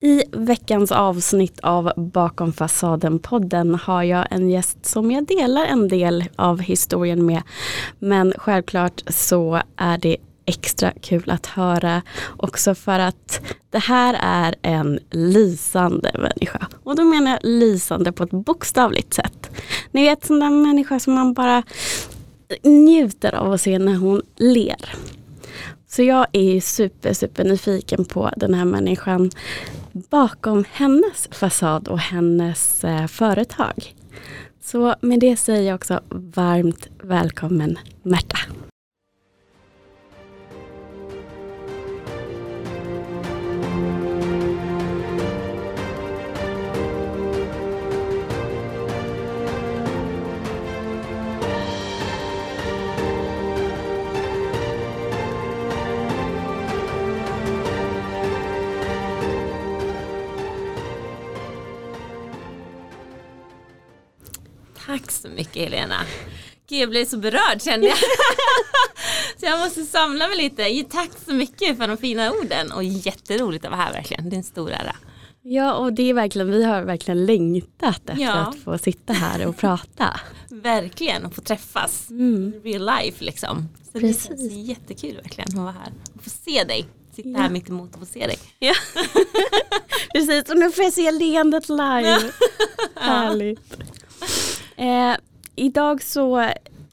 I veckans avsnitt av Bakom fasaden-podden har jag en gäst som jag delar en del av historien med. Men självklart så är det extra kul att höra också för att det här är en lysande människa. Och då menar jag lysande på ett bokstavligt sätt. Ni vet sån där människa som man bara njuter av att se när hon ler. Så jag är super, super nyfiken på den här människan bakom hennes fasad och hennes eh, företag. Så med det säger jag också varmt välkommen Märta. Tack så mycket Helena. Gud, jag blev så berörd kände jag. så jag måste samla mig lite. Tack så mycket för de fina orden och jätteroligt att vara här verkligen. Det är en stor ära. Ja och det är verkligen, vi har verkligen längtat efter Ja. att få sitta här och prata. Verkligen att få träffas. Mm. Real life liksom. Så det Precis. känns jättekul verkligen att vara här. Och få se dig. Sitta Ja. här mitt emot och få se dig. Ja. Precis, och nu får jag se leendet live. Härligt. Eh, idag så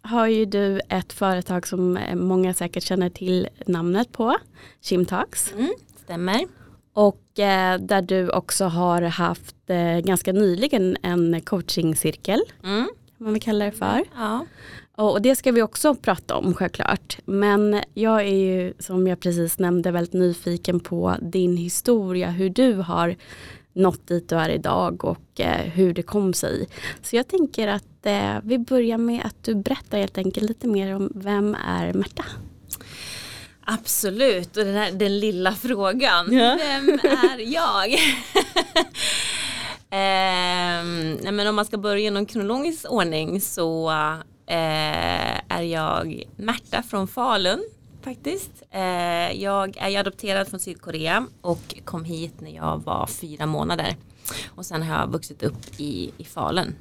har ju du ett företag som eh, många säkert känner till namnet på, Chimtalks. Mm, stämmer. Och eh, där du också har haft eh, ganska nyligen en coachingcirkel, Mm. kan man väl kalla det för. Ja. Och det ska vi också prata om självklart. Men jag är ju som jag precis nämnde väldigt nyfiken på din historia, hur du har nått dit du är idag och eh, hur det kom sig. Så jag tänker att eh, vi börjar med att du berättar helt enkelt lite mer om vem är Märta? Absolut, och den, här, den lilla frågan. Ja. Vem är jag? Nej men om man ska börja i någon kronologisk ordning så eh, är jag Märta från Falun faktiskt. Eh, jag är adopterad från Sydkorea och kom hit när jag var fyra månader. Och sen har jag vuxit upp i, i Falun.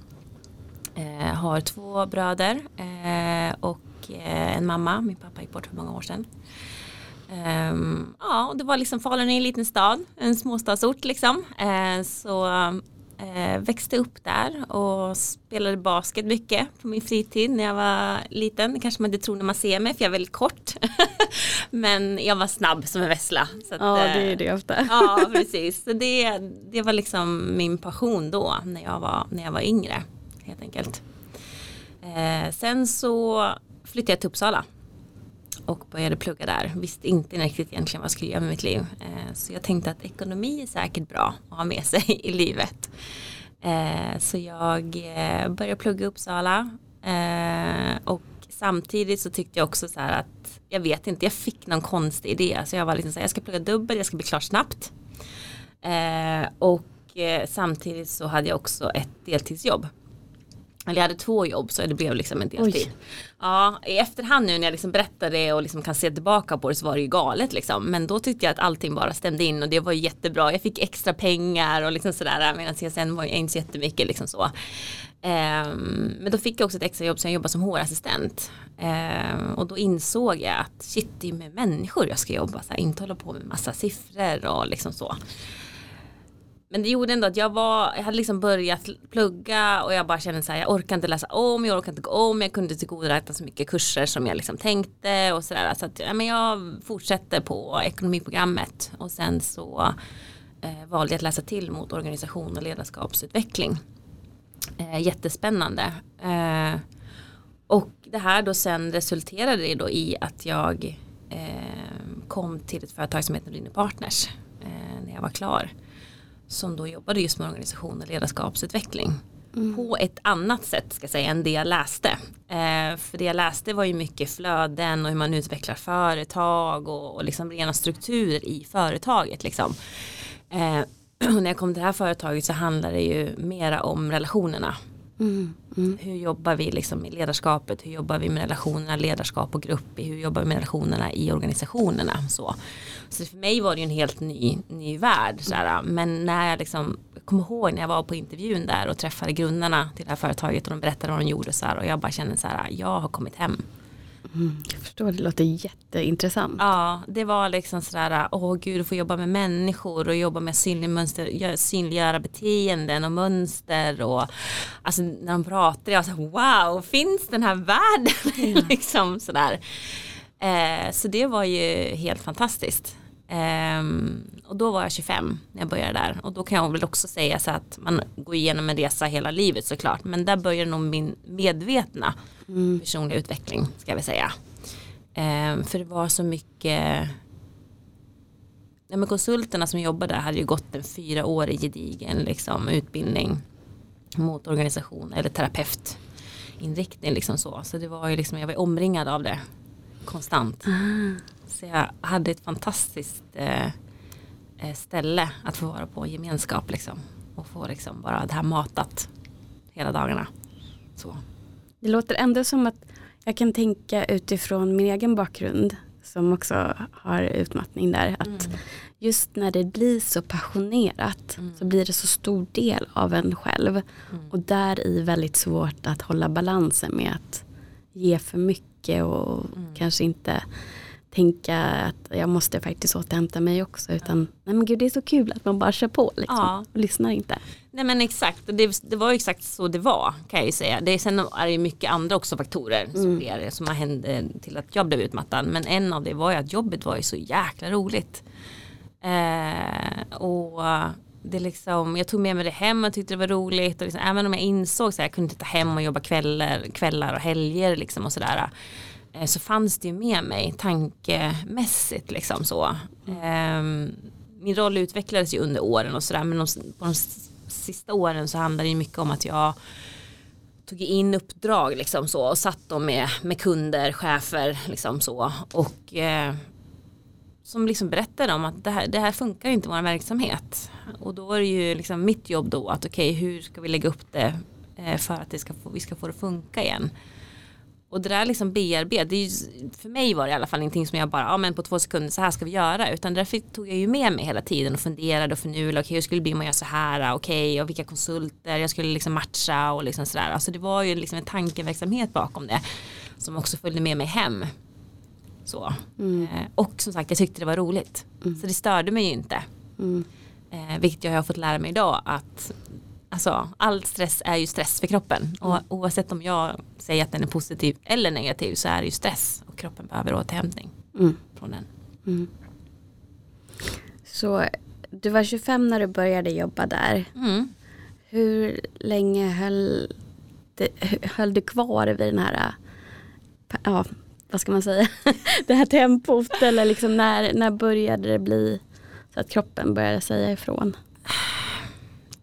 Eh, har två bröder eh, och en mamma. Min pappa gick bort för många år sedan. Ehm, ja, och det var liksom Falun är en liten stad, en småstadsort liksom. Så eh, växte upp där och spelade basket mycket på min fritid när jag var liten. Det kanske man inte tror när man ser mig för jag är väldigt kort. Men jag var snabb som en vessla. Att, Ja eh, det är det ofta. Ja, precis. Så det, det var liksom min passion då när jag var, när jag var yngre. Helt enkelt. Eh, sen så flyttade jag till Uppsala. Och började plugga där. Visste inte riktigt egentligen vad jag skulle göra med mitt liv. Eh, så jag tänkte att ekonomi är säkert bra att ha med sig i livet. Eh, så jag eh, började plugga i Uppsala. Eh, och samtidigt så tyckte jag också så här att jag vet inte, jag fick någon konstig idé. Så jag var liksom så här, jag ska plugga dubbel, jag ska bli klar snabbt. Eh, och eh, samtidigt så hade jag också ett deltidsjobb. Eller jag hade två jobb så det blev liksom en deltid. Oj. Ja, i efterhand nu när jag liksom berättar det och liksom kan se tillbaka på det så var det ju galet liksom. Men då tyckte jag att allting bara stämde in och det var jättebra. Jag fick extra pengar och liksom sådär medan CSN var ju inte så jättemycket liksom så. Ehm, men då fick jag också ett extra jobb så jag jobbade som HR-assistent. Ehm, och då insåg jag att shit det är med människor jag ska jobba, så här, inte hålla på med massa siffror och liksom så. Men det gjorde ändå att jag var, jag hade liksom börjat plugga och jag bara kände så här, jag orkar inte läsa om, jag orkar inte gå om, jag kunde tillgodoräkna så mycket kurser som jag liksom tänkte och sådär. Så att ja, men jag fortsätter på ekonomiprogrammet och sen så eh, valde jag att läsa till mot organisation och ledarskapsutveckling. Eh, jättespännande. Eh, och det här då sen resulterade det då i att jag eh, kom till ett företag som heter Nordin Partners eh, när jag var klar som då jobbade just med organisation och ledarskapsutveckling. På ett annat sätt ska jag säga än det jag läste. Eh, för det jag läste var ju mycket flöden och hur man utvecklar företag och, och liksom rena strukturer i företaget. Liksom. Eh, och när jag kom till det här företaget så handlar det ju mera om relationerna. Mm. Mm. Hur jobbar vi liksom med ledarskapet? Hur jobbar vi med relationerna, ledarskap och grupp? Hur jobbar vi med relationerna i organisationerna? Så, så för mig var det ju en helt ny, ny värld. Sådär. Men när jag liksom, jag kommer ihåg när jag var på intervjun där och träffade grundarna till det här företaget och de berättade vad de gjorde så och jag bara kände så här, jag har kommit hem. Mm, jag förstår, det låter jätteintressant. Ja, det var liksom sådär, åh gud, att få jobba med människor och jobba med synlig synliggöra beteenden och mönster och alltså när de pratade, jag så wow, finns den här världen? Mm. liksom sådär. Eh, så det var ju helt fantastiskt. Um, och då var jag 25 när jag började där och då kan jag väl också säga så att man går igenom en resa hela livet såklart men där börjar nog min medvetna mm. personliga utveckling ska vi säga. Um, för det var så mycket ja, men konsulterna som jobbade där hade ju gått en fyra år i gedigen liksom, utbildning mot organisation eller terapeutinriktning liksom så. Så det var ju liksom, jag var omringad av det konstant. Ah. Så jag hade ett fantastiskt eh, eh, ställe att få vara på, gemenskap liksom. Och få liksom bara det här matat hela dagarna. Så. Det låter ändå som att jag kan tänka utifrån min egen bakgrund som också har utmattning där. Att mm. just när det blir så passionerat mm. så blir det så stor del av en själv. Mm. Och där i väldigt svårt att hålla balansen med att ge för mycket och mm. kanske inte tänka att jag måste faktiskt återhämta mig också. Utan nej men gud det är så kul att man bara kör på liksom, ja. och lyssnar inte. Nej men exakt, det, det var exakt så det var kan jag ju säga. Det, sen är det mycket andra också faktorer som, mm. sker, som har hänt till att jag blev utmattad. Men en av det var ju att jobbet var ju så jäkla roligt. Eh, och det liksom, jag tog med mig det hem och tyckte det var roligt. Och liksom, även om jag insåg att jag kunde inte ta hem och jobba kvällar, kvällar och helger liksom och sådär Eh, Eh, så fanns det ju med mig tankemässigt liksom så. Mm. Min roll utvecklades ju under åren och sådär men på de sista åren så handlade det mycket om att jag tog in uppdrag liksom så och satt då med, med kunder, chefer liksom så och eh, som liksom berättade om att det här, det här funkar inte i vår verksamhet och då är det ju liksom mitt jobb då att okej okay, hur ska vi lägga upp det eh, för att det ska få, vi ska få det funka igen och det där liksom bearbet, för mig var det i alla fall ingenting som jag bara, ja men på två sekunder så här ska vi göra. Utan därför tog jag ju med mig hela tiden och funderade och förnulade, okej okay, hur skulle det bli om jag gör så här, okej okay, och vilka konsulter jag skulle liksom matcha och liksom sådär. Alltså det var ju liksom en tankeverksamhet bakom det som också följde med mig hem. Så. Mm. Eh, och som sagt jag tyckte det var roligt. Mm. Så det störde mig ju inte. Mm. Eh, vilket jag har fått lära mig idag att alltså, all stress är ju stress för kroppen. Och mm. oavsett om jag säger att den är positiv eller negativ så är det ju stress och kroppen behöver återhämtning mm. från den. Mm. Så du var 25 när du började jobba där. Mm. Hur länge höll, det, höll du kvar vid den här, ja, vad ska man säga, det här tempot eller liksom när, när började det bli så att kroppen började säga ifrån?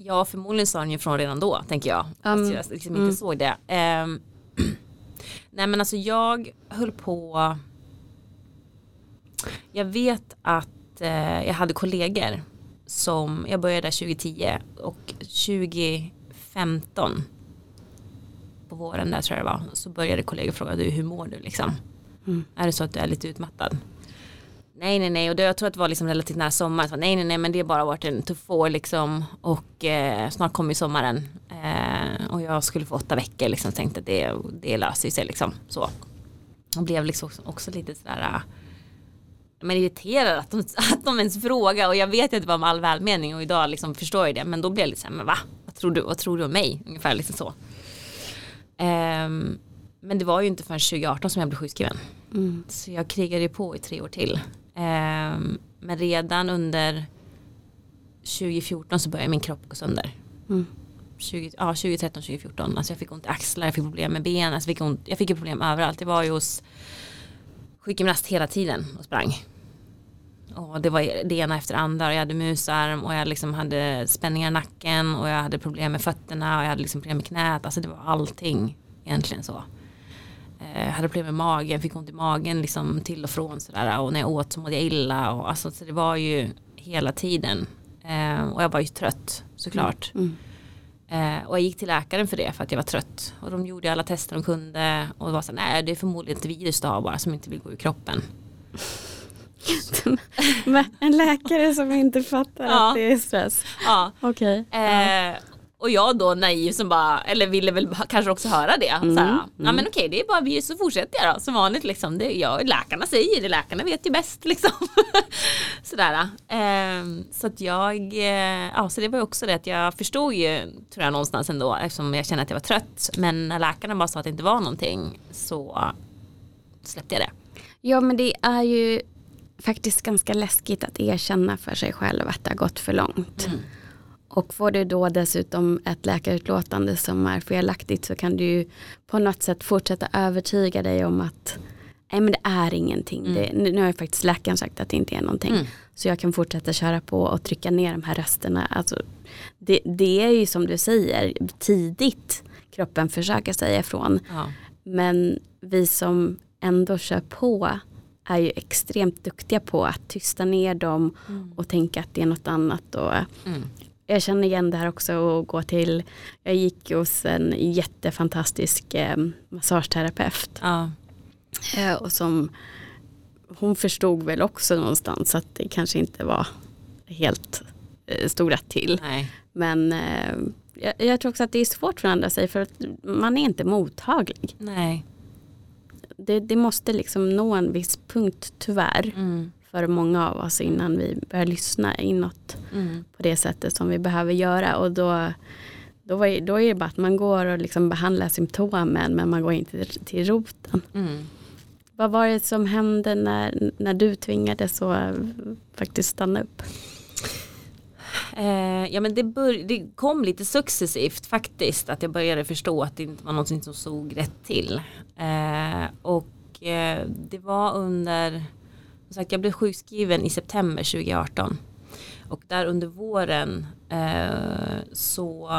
Ja, förmodligen sa han ju från redan då, tänker jag. Um, att jag liksom inte mm. såg det. Um, nej, men alltså jag höll på. Jag vet att uh, jag hade kollegor som, jag började 2010 och 2015 på våren där tror jag det var, så började kollegor fråga du hur mår du liksom? Mm. Är det så att du är lite utmattad? Nej, nej, nej. Och det, jag tror att det var liksom relativt nära sommaren. Så, nej, nej, nej, men det har bara varit en tuff år liksom. Och eh, snart kommer sommaren. Eh, och jag skulle få åtta veckor liksom. Tänkte att det, det löser sig liksom. Så. Och blev liksom också, också lite sådär. Äh, men irriterad att de, att de ens frågar. Och jag vet att det var med all välmening. Och idag liksom förstår jag det. Men då blev jag lite såhär, men va? Vad tror du, vad tror du om mig? Ungefär liksom så. Eh, men det var ju inte förrän 2018 som jag blev sjukskriven. Mm. Så jag krigade på i tre år till. Ehm, men redan under 2014 så började min kropp gå sönder. Mm. 20, ja, 2013, 2014. Alltså jag fick ont i axlar, jag fick problem med ben, alltså jag, fick ont, jag fick problem överallt. Det var ju hos sjukgymnast hela tiden och sprang. Och det var det ena efter det andra och jag hade musarm och jag liksom hade spänningar i nacken och jag hade problem med fötterna och jag hade liksom problem med knät. Alltså det var allting egentligen så hade problem med magen, fick ont i magen liksom till och från sådär och när jag åt så mådde jag illa och alltså så det var ju hela tiden eh, och jag var ju trött såklart. Mm. Eh, och jag gick till läkaren för det för att jag var trött. Och de gjorde alla tester de kunde och det var så nej det är förmodligen ett virus du har bara som inte vill gå ur kroppen. En läkare som inte fattar Ja. att det är stress. Ja. Okej. Eh, och jag då naiv som bara, eller ville väl kanske också höra det. Mm, Såhär, ja men okej det är bara virus så fortsätter jag då som vanligt liksom. Det, ja, läkarna säger det, läkarna vet ju bäst liksom. Sådär. Eh, så att jag, eh, ja så det var ju också det att jag förstod ju tror jag någonstans ändå eftersom jag kände att jag var trött. Men när läkarna bara sa att det inte var någonting så släppte jag det. Ja men det är ju faktiskt ganska läskigt att erkänna för sig själv att det har gått för långt. Och får du då dessutom ett läkarutlåtande som är felaktigt så kan du ju på något sätt fortsätta övertyga dig om att nej men det är ingenting. Det, nu har ju faktiskt läkaren sagt att det inte är någonting. Mm. Så jag kan fortsätta köra på och trycka ner de här rösterna. Alltså, det, det är ju som du säger tidigt kroppen försöker säga ifrån. Ja. Men vi som ändå kör på är ju extremt duktiga på att tysta ner dem och tänka att det är något annat. Och Mm. Jag känner igen det här också och gå till, jag gick hos en jättefantastisk eh, massageterapeut Ja. eh, och som hon förstod väl också någonstans att det kanske inte var helt eh, stod rätt till. Nej. Men eh, jag, jag tror också att det är svårt för andra sig för att man är inte mottaglig Nej. det, det måste liksom nå en viss punkt tyvärr Mm. För många av oss innan vi börjar lyssna inåt Mm. på det sättet som vi behöver göra och då, då, ju- då är det bara att man går och liksom behandlar symptomen men man går inte till, till roten. Mm. Vad var det som hände när, när du tvingades att faktiskt stanna upp? Eh, ja men det, bör, det kom lite successivt faktiskt att jag började förstå att det inte var någonting som såg rätt till. Eh, och eh, det var under, som sagt jag blev sjukskriven i september 2018. Och där under våren eh, så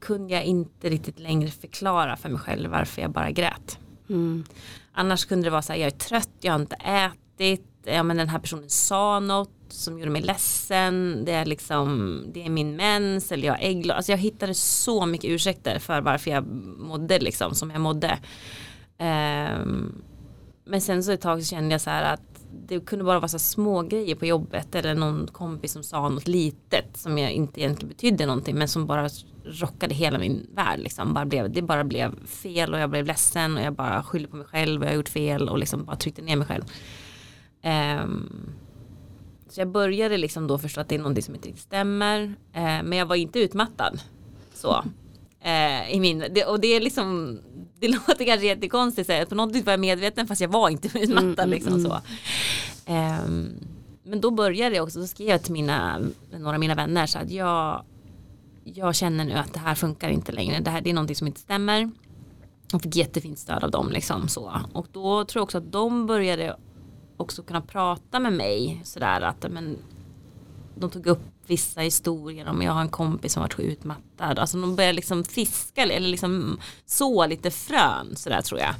kunde jag inte riktigt längre förklara för mig själv varför jag bara grät. Mm. Annars kunde det vara så här, jag är trött, jag har inte ätit, ja, men den här personen sa något som gjorde mig ledsen, det är liksom, det är min mens eller jag har ägglossning. Alltså jag hittade så mycket ursäkter för varför jag mådde liksom som jag mådde. Ehm, men sen så ett tag så kände jag så här att det kunde bara vara så små grejer på jobbet eller någon kompis som sa något litet som jag inte egentligen betydde någonting men som bara rockade hela min värld. Liksom. Bara blev, det bara blev fel och jag blev ledsen och jag bara skyllde på mig själv och jag har gjort fel och liksom bara tryckte ner mig själv. Um, så jag började liksom då förstå att det är någonting som inte riktigt stämmer. Uh, men jag var inte utmattad. Så. Eh, i min, det, och det är liksom det låter kanske jättekonstigt, så här, på något sätt var jag medveten fast jag var inte utmattad. liksom, så. Ehm, men då började jag också, då skrev jag till mina, några av mina vänner så att jag, jag känner nu att det här funkar inte längre, det här det är någonting som inte stämmer. Och fick jättefint stöd av dem liksom så. Och då tror jag också att de började också kunna prata med mig sådär att men, de tog upp vissa historier om jag har en kompis som varit utmattad. Alltså de började liksom fiska eller liksom så lite frön sådär tror jag.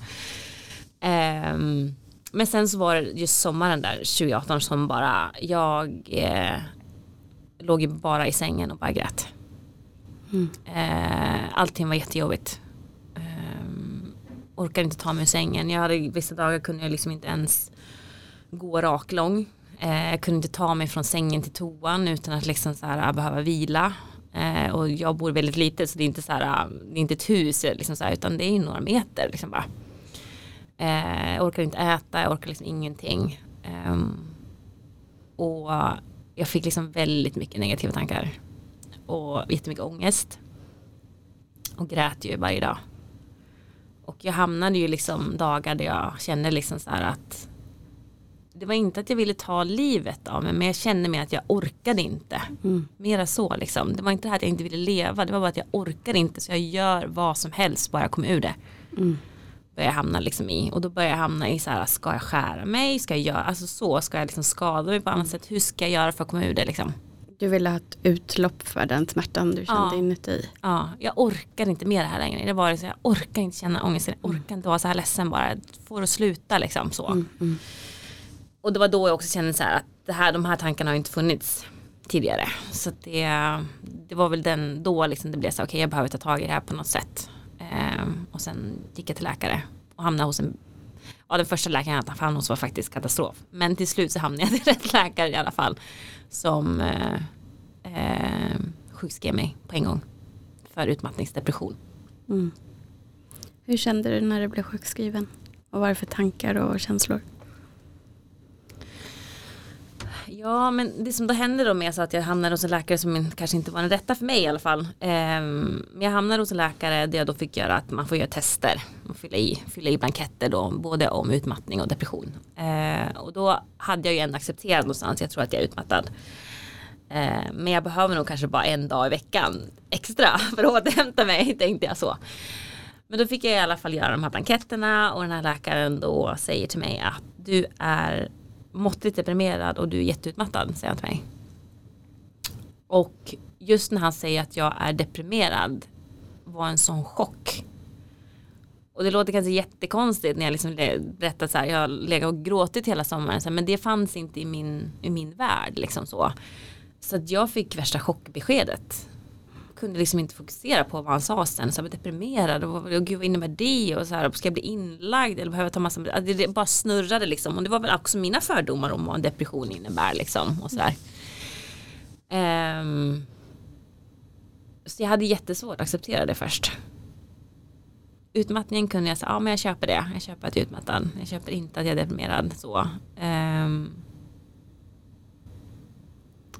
Ehm, men sen så var det just sommaren där 2018 som bara jag eh, låg ju bara i sängen och bara grät. Eh, allting var jättejobbigt. Ehm, orkade inte ta mig ur sängen. Jag hade, vissa dagar kunde jag liksom inte ens gå raklång. Eh, jag kunde inte ta mig från sängen till toan utan att liksom så här, ah, behöva vila. Eh, och jag bor väldigt litet så det är inte, så här, ah, det är inte ett hus liksom så här, utan det är några meter. Liksom bara. Eh, jag orkar inte äta, jag orkar liksom ingenting. Ehm, och jag fick liksom väldigt mycket negativa tankar. Och jättemycket ångest. Och grät ju varje dag. Och jag hamnade ju liksom dagar där jag kände liksom så här att det var inte att jag ville ta livet av mig men jag kände mig att jag orkade inte. Mm. Mera så liksom. Det var inte det här att jag inte ville leva, det var bara att jag orkade inte så jag gör vad som helst bara jag kommer ur det. Mm. Började jag hamna liksom i och då började jag hamna i så här, ska jag skära mig, ska jag göra, alltså så, ska jag liksom skada mig på annat sätt, hur ska jag göra för att komma ur det liksom. Du ville ha ett utlopp för den smärtan du kände Ja. inuti. Ja, jag orkar inte med det här längre. Det var så, jag orkar inte känna ångest, jag orkar inte vara så här ledsen bara, får det sluta liksom så. Mm, mm. Och det var då jag också kände så här att det här, de här tankarna har inte funnits tidigare. Så det, det var väl den då liksom det blev så okej okay, jag behöver ta tag i det här på något sätt. Um, och sen gick jag till läkare och hamnade hos en Ja den första läkaren jag hamnade hos var faktiskt katastrof. Men till slut så hamnade jag till rätt läkare i alla fall. Som eh, eh, sjukskrev mig på en gång. För utmattningsdepression. Mm. Hur kände du när du blev sjukskriven? Och vad var det för tankar och känslor? Ja men det som då hände då med så att jag hamnade hos en läkare som kanske inte var den rätta för mig i alla fall. Ehm, men jag hamnade hos en läkare där jag då fick göra att man får göra tester och fylla i, fylla i blanketter då både om utmattning och depression. Ehm, och då hade jag ju ändå accepterat någonstans, jag tror att jag är utmattad. Ehm, men jag behöver nog kanske bara en dag i veckan extra för att återhämta mig tänkte jag så. Men då fick jag i alla fall göra de här blanketterna och den här läkaren då säger till mig att du är måttligt deprimerad och du är jätteutmattad, säger han till mig. Och just när han säger att jag är deprimerad var en sån chock. Och det låter kanske jättekonstigt när jag liksom berättar så här, jag har legat och gråtit hela sommaren, så här, men det fanns inte i min, i min värld liksom så. Så att jag fick värsta chockbeskedet kunde liksom inte fokusera på vad han sa sen. Så jag var deprimerad och, och gud vad innebär det och så här, ska jag bli inlagd eller behöver jag ta massa, det, det bara snurrade liksom och det var väl också mina fördomar om vad en depression innebär liksom och så där. Um, ehm, så jag hade jättesvårt att acceptera det först. Utmattningen kunde jag säga, ja men jag köper det, jag köper att jag är utmattad, jag köper inte att jag är deprimerad så. Um,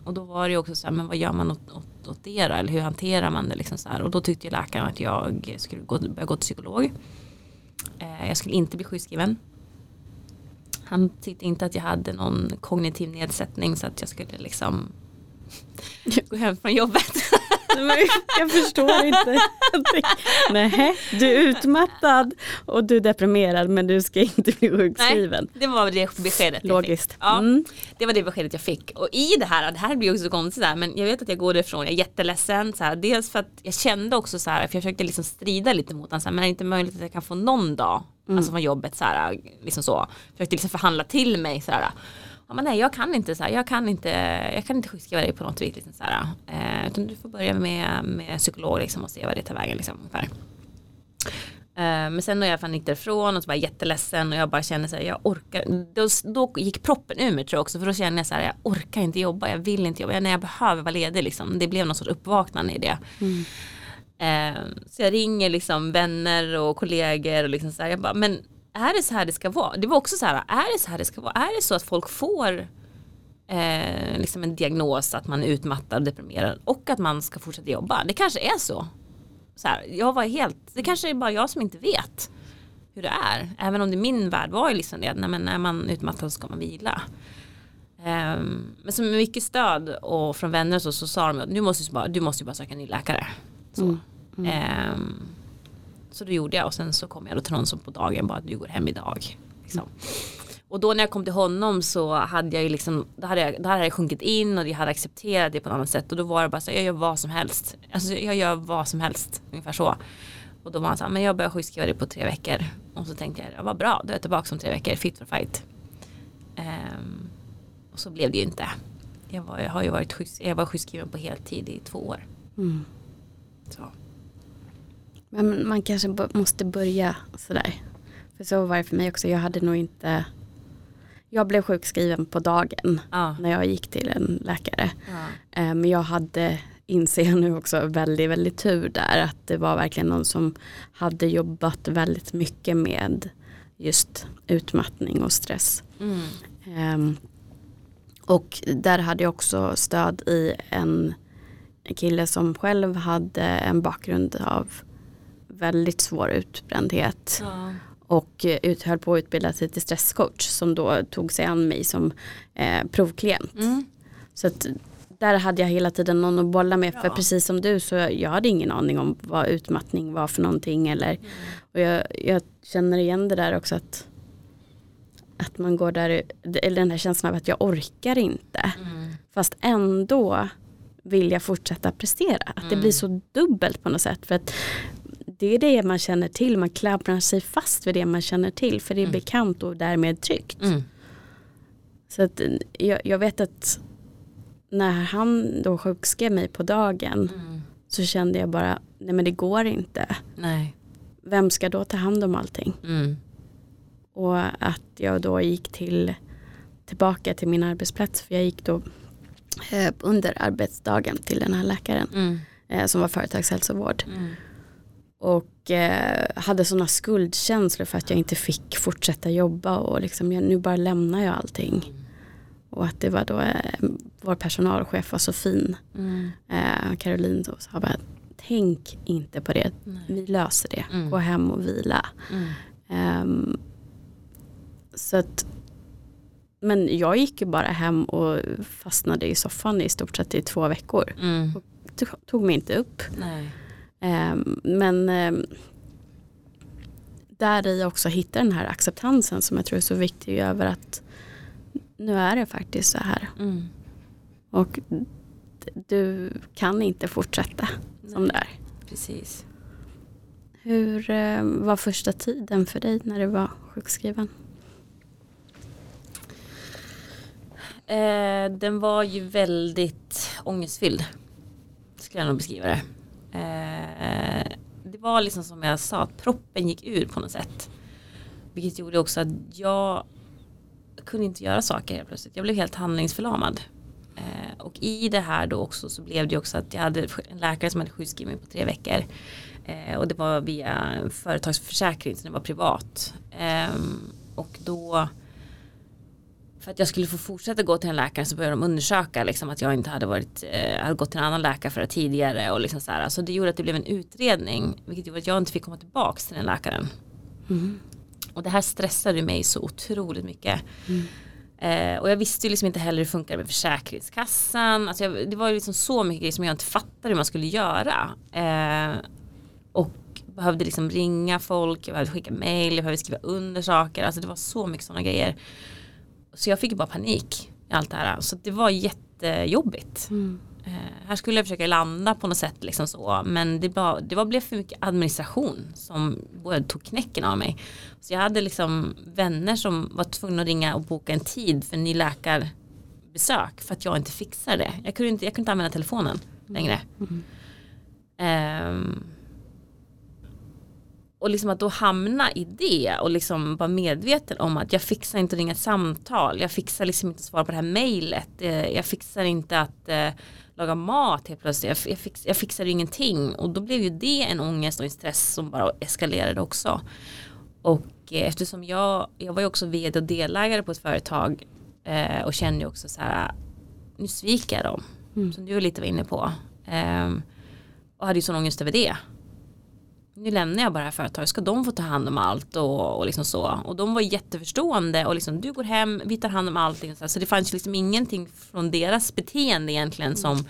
och då var det också så här, men vad gör man åt, åt, åt det då? Eller hur hanterar man det liksom så här? Och då tyckte läkaren att jag skulle gå, börja gå till psykolog. Eh, jag skulle inte bli sjukskriven. Han tyckte inte att jag hade någon kognitiv nedsättning så att jag skulle liksom gå hem från jobbet. jag förstår inte. Nej, du är utmattad och du är deprimerad men du ska inte bli sjukskriven. Nej, det var det beskedet Logiskt. Ja, mm. Det var det beskedet jag fick. Och i det här, det här blir också konstigt där, men jag vet att jag går därifrån, jag är jätteledsen. Så här, dels för att jag kände också så här, för jag försökte liksom strida lite mot honom, men är det inte möjligt att jag kan få någon dag, mm. alltså från jobbet så här, liksom så. Jag försökte liksom förhandla till mig så här ja, men nej jag kan inte så här, jag kan inte, jag kan inte sjukskriva dig på något vis. Liksom, så här, eh, utan du får börja med, med psykolog liksom, och se vad det tar vägen. Liksom, ungefär. Eh, men sen när jag fan gick därifrån och så var jag jätteledsen och jag bara kände så här, jag orkar, då, då gick proppen ur mig tror jag också för då kände jag så här, jag orkar inte jobba, jag vill inte jobba, nej jag behöver vara ledig liksom. Det blev någon sorts uppvaknande i det. Mm. Eh, så jag ringer liksom vänner och kollegor och liksom så här, jag bara, men är det så här det ska vara? Det var också så här, är det så här det ska vara? Är det så att folk får eh, liksom en diagnos att man är utmattad och deprimerad och att man ska fortsätta jobba? Det kanske är så. så här, jag var helt, det kanske är bara jag som inte vet hur det är. Även om det min värld var ju liksom det, nej, men när man är utmattad så ska man vila. Um, men så med mycket stöd och från vänner så, så sa de att du måste bara, du måste bara söka en ny läkare. Så. Mm. Mm. Um, så då gjorde jag och sen så kom jag då till någon som på dagen bara du går hem idag. Liksom. Och då när jag kom till honom så hade jag ju liksom, då hade jag, då hade jag sjunkit in och jag hade accepterat det på ett annat sätt och då var det bara så jag gör vad som helst. Alltså jag gör vad som helst, ungefär så. Och då var han så här, men jag börjar sjukskriva dig på tre veckor. Och så tänkte jag, ja, vad bra, då är jag tillbaka om tre veckor, fit for fight. Um, och så blev det ju inte. Jag, var, jag har ju varit sjuk, jag var sjukskriven på heltid i två år. Mm. Så. Men man kanske måste börja sådär. För så var det för mig också. Jag hade nog inte jag blev sjukskriven på dagen ja. när jag gick till en läkare. Ja. Eh, men jag hade, inser jag nu också, väldigt, väldigt tur där. Att det var verkligen någon som hade jobbat väldigt mycket med just utmattning och stress. Mm. Um, och där hade jag också stöd i en kille som själv hade en bakgrund av väldigt svår utbrändhet. Ja. Och eh, ut, höll på att utbilda sig till stresscoach som då tog sig an mig som eh, provklient. Mm. Så att där hade jag hela tiden någon att bolla med. Bra. För precis som du så jag hade ingen aning om vad utmattning var för någonting. Eller, mm. och jag, jag, känner igen det där också att, att man går där, eller den här känslan av att jag orkar inte. Mm. Fast ändå vill jag fortsätta prestera. Att det blir mm. så dubbelt på något sätt. För att det är det man känner till, man klamrar sig fast vid det man känner till för det är mm. bekant och därmed tryggt. Mm. Så att jag, jag, vet att när han då sjukskrev mig på dagen Mm. så kände jag bara, nej men det går inte. Nej. Vem ska då ta hand om allting? Mm. Och att jag då gick till, tillbaka till min arbetsplats, för jag gick då eh, under arbetsdagen till den här läkaren Mm. eh, som var företagshälsovård. Mm. Och eh, hade sådana skuldkänslor för att jag inte fick fortsätta jobba och liksom, jag, nu bara lämnar jag allting. Och att det var då eh, vår personalchef var så fin, Mm. eh, Caroline, då, sa bara tänk inte på det, Nej. vi löser det, Mm. gå hem och vila. Mm. Ehm, så att, men jag gick ju bara hem och fastnade i soffan i stort sett i två veckor. Mm. Tog- Tog mig inte upp. Nej. Ehm, men um, där i också hitta den här acceptansen som jag tror är så viktig över att nu är det faktiskt så här. Mm. Och du kan inte fortsätta som det är. Precis. Hur eh, var första tiden för dig när du var sjukskriven? Eh, den var ju väldigt ångestfylld. Skulle jag nog beskriva det. Eh, det var liksom som jag sa, att proppen gick ur på något sätt. Vilket gjorde också att jag kunde inte göra saker helt plötsligt. Jag blev helt handlingsförlamad. Eh, och i det här då också så blev det också att jag hade en läkare som hade sjukskrivit mig på tre veckor. Eh, och det var via företagsförsäkring så det var privat. Ehm, och då för att jag skulle få fortsätta gå till en läkare så började de undersöka liksom, att jag inte hade, varit, eh, hade gått till en annan läkare för det tidigare. Och liksom så, här. så det gjorde att det blev en utredning vilket gjorde att jag inte fick komma tillbaka till den läkaren. Och det här stressade mig så otroligt mycket. Eh, och jag visste ju liksom inte heller hur det funkar med Försäkringskassan. Alltså jag, det var ju liksom så mycket grejer som jag inte fattade hur man skulle göra. Eh, och behövde liksom ringa folk, jag behövde skicka mail, jag behövde skriva under saker. Alltså det var så mycket sådana grejer. Så jag fick bara panik i allt det här. Så det var jättejobbigt. Eh, här skulle jag försöka landa på något sätt liksom så. Men det, bara, det var, blev för mycket administration som både tog knäcken av mig. Så jag hade liksom vänner som var tvungna att ringa och boka en tid för en ny läkarbesök. För att jag inte fixade det. Jag kunde inte, jag kunde inte använda telefonen längre. Ehm, och liksom att då hamna i det och liksom vara medveten om att jag fixar inte att ringa ett samtal. Jag fixar liksom inte att svara på det här mejlet. Eh, Jag fixar inte att eh, laga mat helt plötsligt. Jag, fix, jag fixar ingenting. Och då blev ju det en ångest och en stress som bara eskalerade också. Och eh, eftersom jag, jag var ju också vd och delägare på ett företag eh, och kände ju också så här, nu sviker jag dem. Som du lite var inne på. Ehm, och hade ju sån ångest över det nu lämnar jag bara det här företaget, ska de få ta hand om allt och, och liksom så. Och de var jätteförstående och liksom du går hem, vi tar hand om allting. Så, här. så det fanns liksom ingenting från deras beteende egentligen som,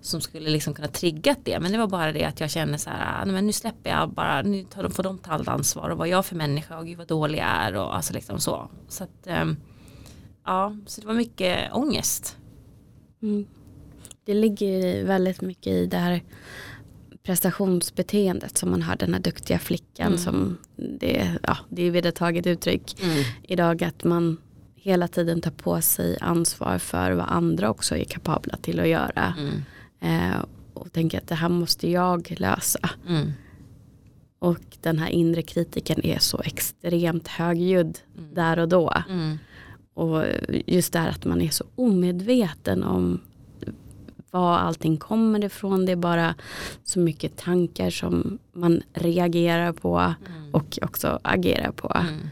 som skulle liksom kunna trigga det. Men det var bara det att jag kände så här, nej, men nu släpper jag bara, nu tar de, får de ta allt ansvar och vad jag för människa och gud vad dålig jag är och alltså liksom så. Så att, ehm, ja, så det var mycket ångest. Mm. Det ligger väldigt mycket i det här prestationsbeteendet som man har den här duktiga flickan Mm. som det, ja, det är vedertaget uttryck idag att man hela tiden tar på sig ansvar för vad andra också är kapabla till att göra. Mm. Eh, och tänker att det här måste jag lösa. Mm. Och den här inre kritiken är så extremt högljudd där och då. Mm. Och just det här att man är så omedveten om var allting kommer ifrån. Det är bara så mycket tankar som man reagerar på och också agerar på. Mm.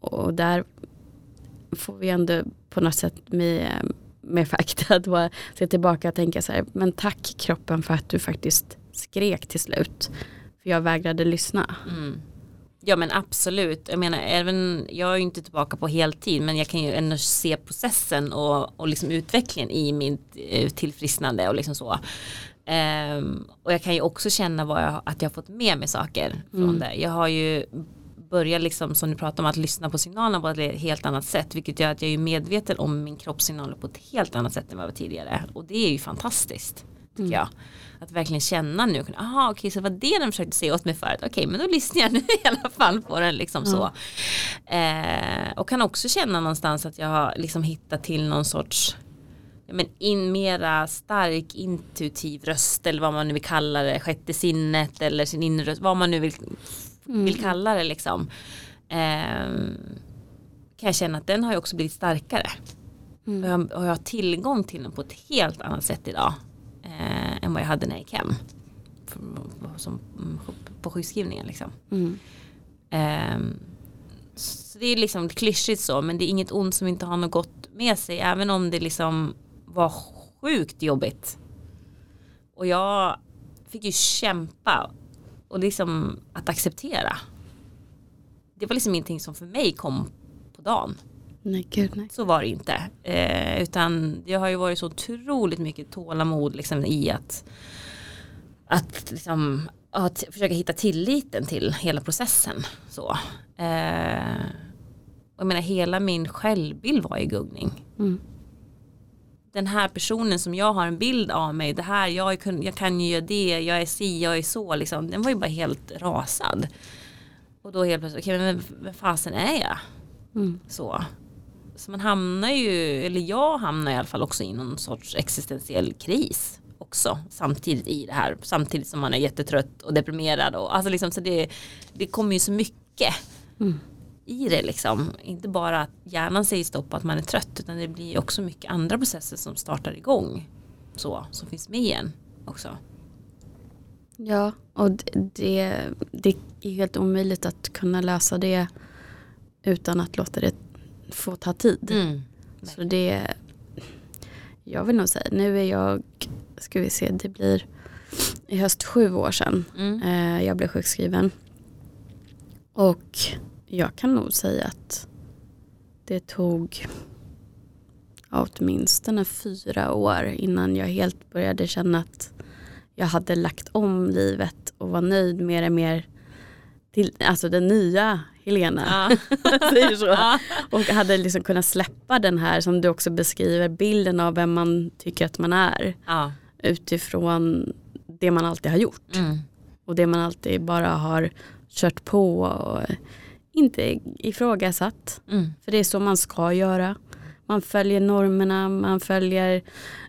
Och där får vi ändå på något sätt med, med fakta att bara se tillbaka och tänka så här, men tack kroppen för att du faktiskt skrek till slut. För jag vägrade lyssna. Mm. Ja men absolut. Jag menar även, jag är ju inte tillbaka på heltid men jag kan ju ändå se processen och, och liksom utvecklingen i mitt eh, tillfrisknande och liksom så. Ehm, och jag kan ju också känna vad jag, att jag har fått med mig saker från det. Jag har ju börjat liksom som du pratar om att lyssna på signalerna på ett helt annat sätt vilket gör att jag är medveten om min kroppssignaler på ett helt annat sätt än vad jag var tidigare och det är ju fantastiskt tycker jag. Att verkligen känna nu, aha okej så det var det den försökte säga åt mig förut, okej men då lyssnar jag nu i alla fall på den liksom så. Eh, och kan också känna någonstans att jag har liksom hittat till någon sorts men in mera stark intuitiv röst eller vad man nu vill kalla det, sjätte sinnet eller sin inre röst, vad man nu vill, vill kalla det liksom. Eh, kan jag känna att den har ju också blivit starkare. Mm. Och, jag, och jag har tillgång till den på ett helt annat sätt idag eh, än vad jag hade när jag gick hem. Som, på sjukskrivningen liksom. Mm. Eh, så det är liksom klyschigt så men det är inget ont som inte har något gott med sig även om det liksom var sjukt jobbigt. Och jag fick ju kämpa och liksom att acceptera. Det var liksom ingenting som för mig kom på dagen. Nej, gud, nej. Så var det inte. Eh, utan det har ju varit så otroligt mycket tålamod liksom, i att, att, liksom, att försöka hitta tilliten till hela processen. Så. Eh, och jag menar hela min självbild var i guggning. Mm. Den här personen som jag har en bild av mig, det här, jag, kan, jag kan ju göra det, jag är si, jag är så, liksom, den var ju bara helt rasad. Och då helt plötsligt, okej okay, men vem fasen är jag? Mm. Så. Så man hamnar ju, eller jag hamnar i alla fall också i någon sorts existentiell kris också samtidigt i det här samtidigt som man är jättetrött och deprimerad och alltså liksom så det, det kommer ju så mycket mm. i det liksom inte bara att hjärnan säger stopp att man är trött utan det blir också mycket andra processer som startar igång så som finns med igen också. Ja och det, det är helt omöjligt att kunna lösa det utan att låta det få ta tid. Mm. Så det jag vill nog säga, nu är jag, ska vi se, det blir i höst sju år sedan mm. eh, jag blev sjukskriven. Och jag kan nog säga att det tog åtminstone fyra år innan jag helt började känna att jag hade lagt om livet och var nöjd mer och mer till alltså den nya Helena. Ja. Och hade liksom kunnat släppa den här som du också beskriver bilden av vem man tycker att man är. Ja. Utifrån det man alltid har gjort. Mm. Och det man alltid bara har kört på och inte ifrågasatt. Mm. För det är så man ska göra. Man följer normerna, man följer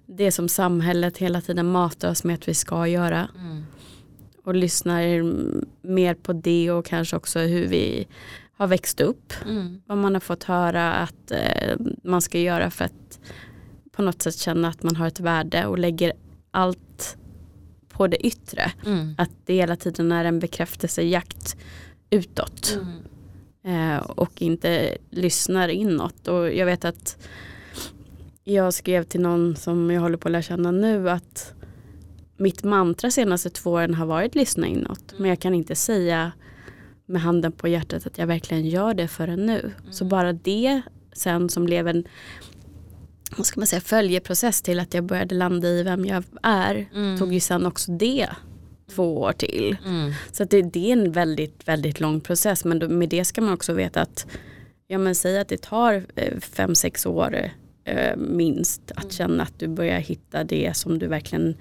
det som samhället hela tiden matar oss med att vi ska göra. Mm och lyssnar mer på det och kanske också hur vi har växt upp. Mm. Vad man har fått höra att eh, man ska göra för att på något sätt känna att man har ett värde och lägger allt på det yttre. Mm. Att det hela tiden är en bekräftelsejakt utåt. Mm. Eh, och inte lyssnar inåt. Och jag vet att jag skrev till någon som jag håller på att lära känna nu att mitt mantra senaste två åren har varit lyssna inåt. Men jag kan inte säga med handen på hjärtat att jag verkligen gör det förrän nu. Mm. Så bara det sen som blev en vad ska man säga, följeprocess till att jag började landa i vem jag är mm. tog ju sen också det två år till. Mm. Så det, det, är en väldigt, väldigt lång process men då, med det ska man också veta att ja men säg att det tar eh, fem, sex år eh, minst att mm. känna att du börjar hitta det som du verkligen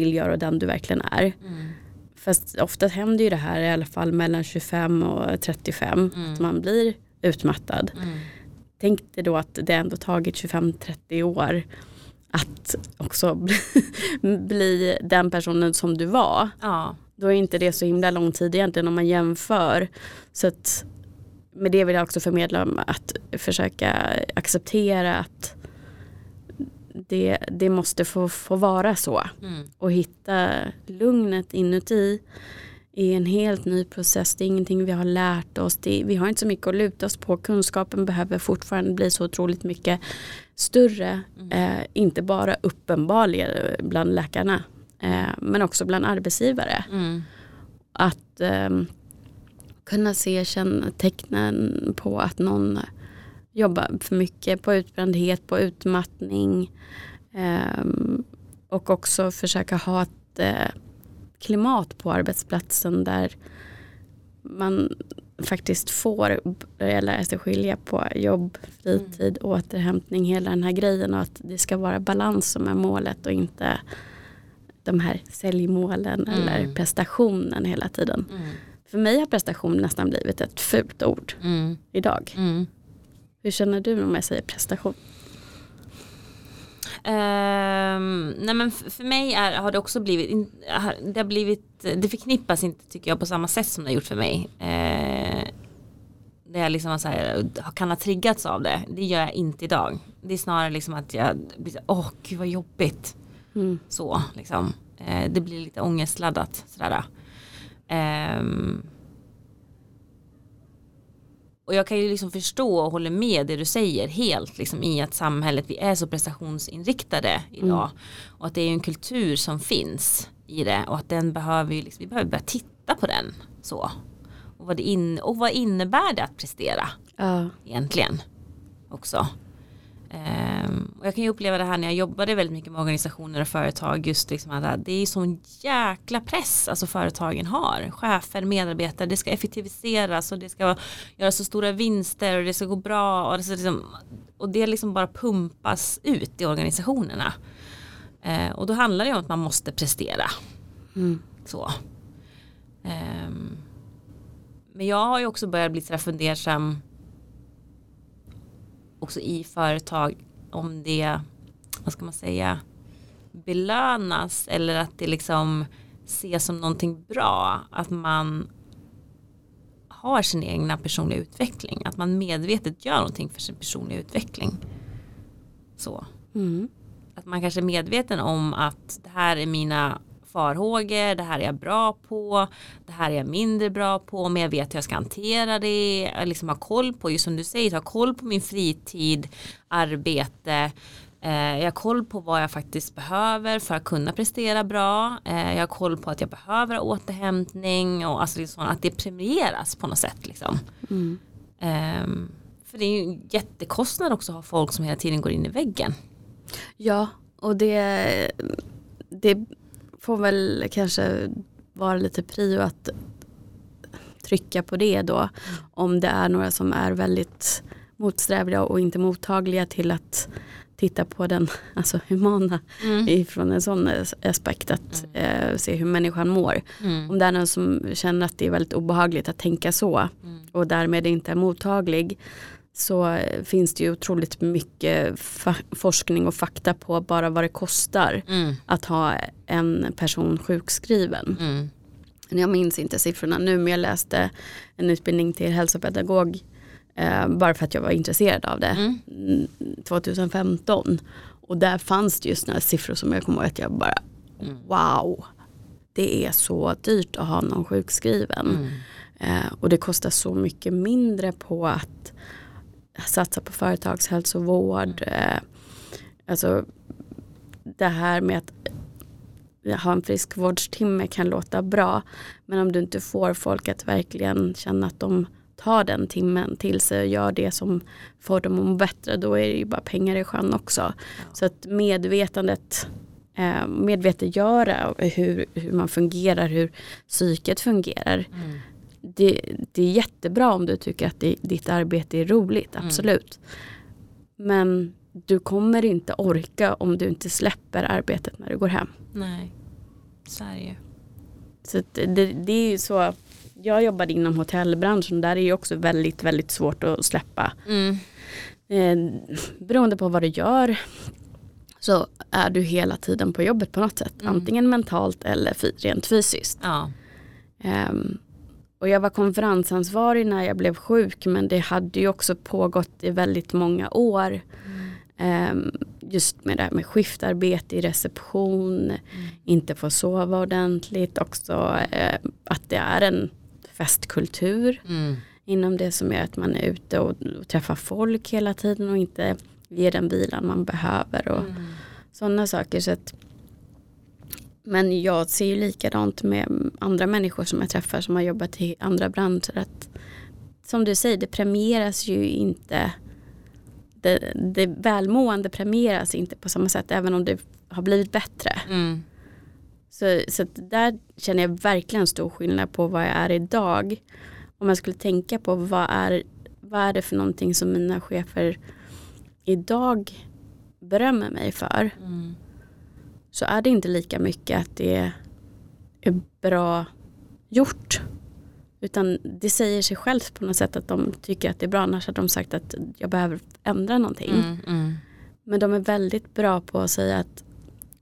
vill göra och den du verkligen är. Mm. Fast ofta händer ju det här i alla fall mellan 25 och 35 mm. att man blir utmattad. Mm. Tänk dig då att det ändå tagit 25-30 år att också bli, bli den personen som du var. Ja. Då är inte det så himla lång tid egentligen om man jämför. Så att med det vill jag också förmedla att försöka acceptera att det, det måste få, få vara så. Mm. Och hitta lugnet inuti i en helt ny process. Det är ingenting vi har lärt oss. Det, vi har inte så mycket att luta oss på. Kunskapen behöver fortfarande bli så otroligt mycket större. Mm. Eh, inte bara uppenbarligen bland läkarna. Eh, men också bland arbetsgivare. Mm. Att eh, kunna se tecknen på att någon jobba för mycket på utbrändhet, på utmattning um, och också försöka ha ett uh, klimat på arbetsplatsen där man faktiskt får börja lära sig skilja på jobb, fritid, mm. återhämtning, hela den här grejen och att det ska vara balans som är målet och inte de här säljmålen mm. eller prestationen hela tiden. Mm. För mig har prestation nästan blivit ett fult ord mm. idag. Hur känner du om jag säger prestation? Um, nej men för, mig är, har det också blivit, det har blivit, det förknippas inte tycker jag på samma sätt som det har gjort för mig. Uh, det jag liksom så här, kan ha triggats av det, det gör jag inte idag. Det är snarare liksom att jag åh oh, gud vad jobbigt. Mm. Så liksom. Uh, det blir lite ångestladdat sådär. Um, och jag kan ju liksom förstå och hålla med det du säger helt liksom i att samhället vi är så prestationsinriktade idag mm. och att det är en kultur som finns i det och att den behöver ju liksom, vi behöver börja titta på den så och vad, in, och vad innebär det att prestera uh. egentligen också och jag kan ju uppleva det här när jag jobbade väldigt mycket med organisationer och företag just liksom att det är sån jäkla press alltså företagen har. Chefer, medarbetare, det ska effektiviseras och det ska göra så stora vinster och det ska gå bra och det, liksom, och det liksom bara pumpas ut i organisationerna. Uh, och då handlar det om att man måste prestera. Mm. Så. Um, men jag har ju också börjat bli sådär fundersam också i företag om det, vad ska man säga, belönas eller att det liksom ses som någonting bra att man har sin egna personliga utveckling. Att man medvetet gör någonting för sin personliga utveckling. Så. Mm. Att man kanske är medveten om att det här är mina farhågor, det här är jag bra på, det här är jag mindre bra på, men jag vet hur jag ska hantera det, jag liksom har koll på, just som du säger, ha koll på min fritid, arbete, eh, jag har koll på vad jag faktiskt behöver för att kunna prestera bra. Eh, jag har koll på att jag behöver återhämtning och alltså liksom att det premieras på något sätt. Liksom. Mm. Um, för det är ju en jättekostnad också att ha folk som hela tiden går in i väggen. Ja, och det, det får väl kanske vara lite prio att trycka på det då. Mm. Om det är några som är väldigt motsträviga och inte mottagliga till att titta på den alltså humana mm. ifrån en sån aspekt att mm. eh, se hur människan mår. Mm. Om det är någon som känner att det är väldigt obehagligt att tänka så mm. och därmed inte är mottaglig så finns det ju otroligt mycket forskning och fakta på bara vad det kostar mm. att ha en person sjukskriven. Mm. Jag minns inte siffrorna nu men jag läste en utbildning till hälsopedagog eh, bara för att jag var intresserad av det mm. 2015. Och där fanns det just några siffror som jag kommer ihåg att jag bara mm. wow det är så dyrt att ha någon sjukskriven. Mm. Eh, och det kostar så mycket mindre på att satsa på företagshälsovård. Eh, alltså det här med att ha en friskvårdstimme kan låta bra. Men om du inte får folk att verkligen känna att de tar den timmen till sig och gör det som får dem att må bättre. Då är det ju bara pengar i sjön också. Så att medvetandet eh, medvetengöra hur, hur man fungerar, hur psyket fungerar. Mm det, det är jättebra om du tycker att det, ditt arbete är roligt, mm. absolut. Mm. Men du kommer inte orka om du inte släpper arbetet när du går hem. Nej, så är det ju. Så det, det är ju så, jag jobbade inom hotellbranschen, där är det också väldigt, väldigt svårt att släppa. Mm. Eh, beroende på vad du gör så är du hela tiden på jobbet på något sätt. Mm. Antingen mentalt eller rent fysiskt. Ja. Um, och jag var konferensansvarig när jag blev sjuk men det hade ju också pågått i väldigt många år. Mm. Just med det här med skiftarbete i reception, mm. inte få sova ordentligt, också uh, att det är en festkultur mm. inom det som gör att man är ute och, och träffar folk hela tiden och inte ger den vilan man behöver och mm. sådana saker. Så att, men jag ser ju likadant med andra människor som jag träffar som har jobbat i andra branscher. Att, som du säger, det premieras ju inte. Det, det välmående premieras inte på samma sätt även om det har blivit bättre. Mm. Så, så där känner jag verkligen stor skillnad på vad jag är idag. Om jag skulle tänka på vad är, vad är det för någonting som mina chefer idag berömmer mig för. Mm så är det inte lika mycket att det är bra gjort. Utan det säger sig självt på något sätt att de tycker att det är bra. Annars hade de sagt att jag behöver ändra någonting. Mm, mm. Men de är väldigt bra på att säga att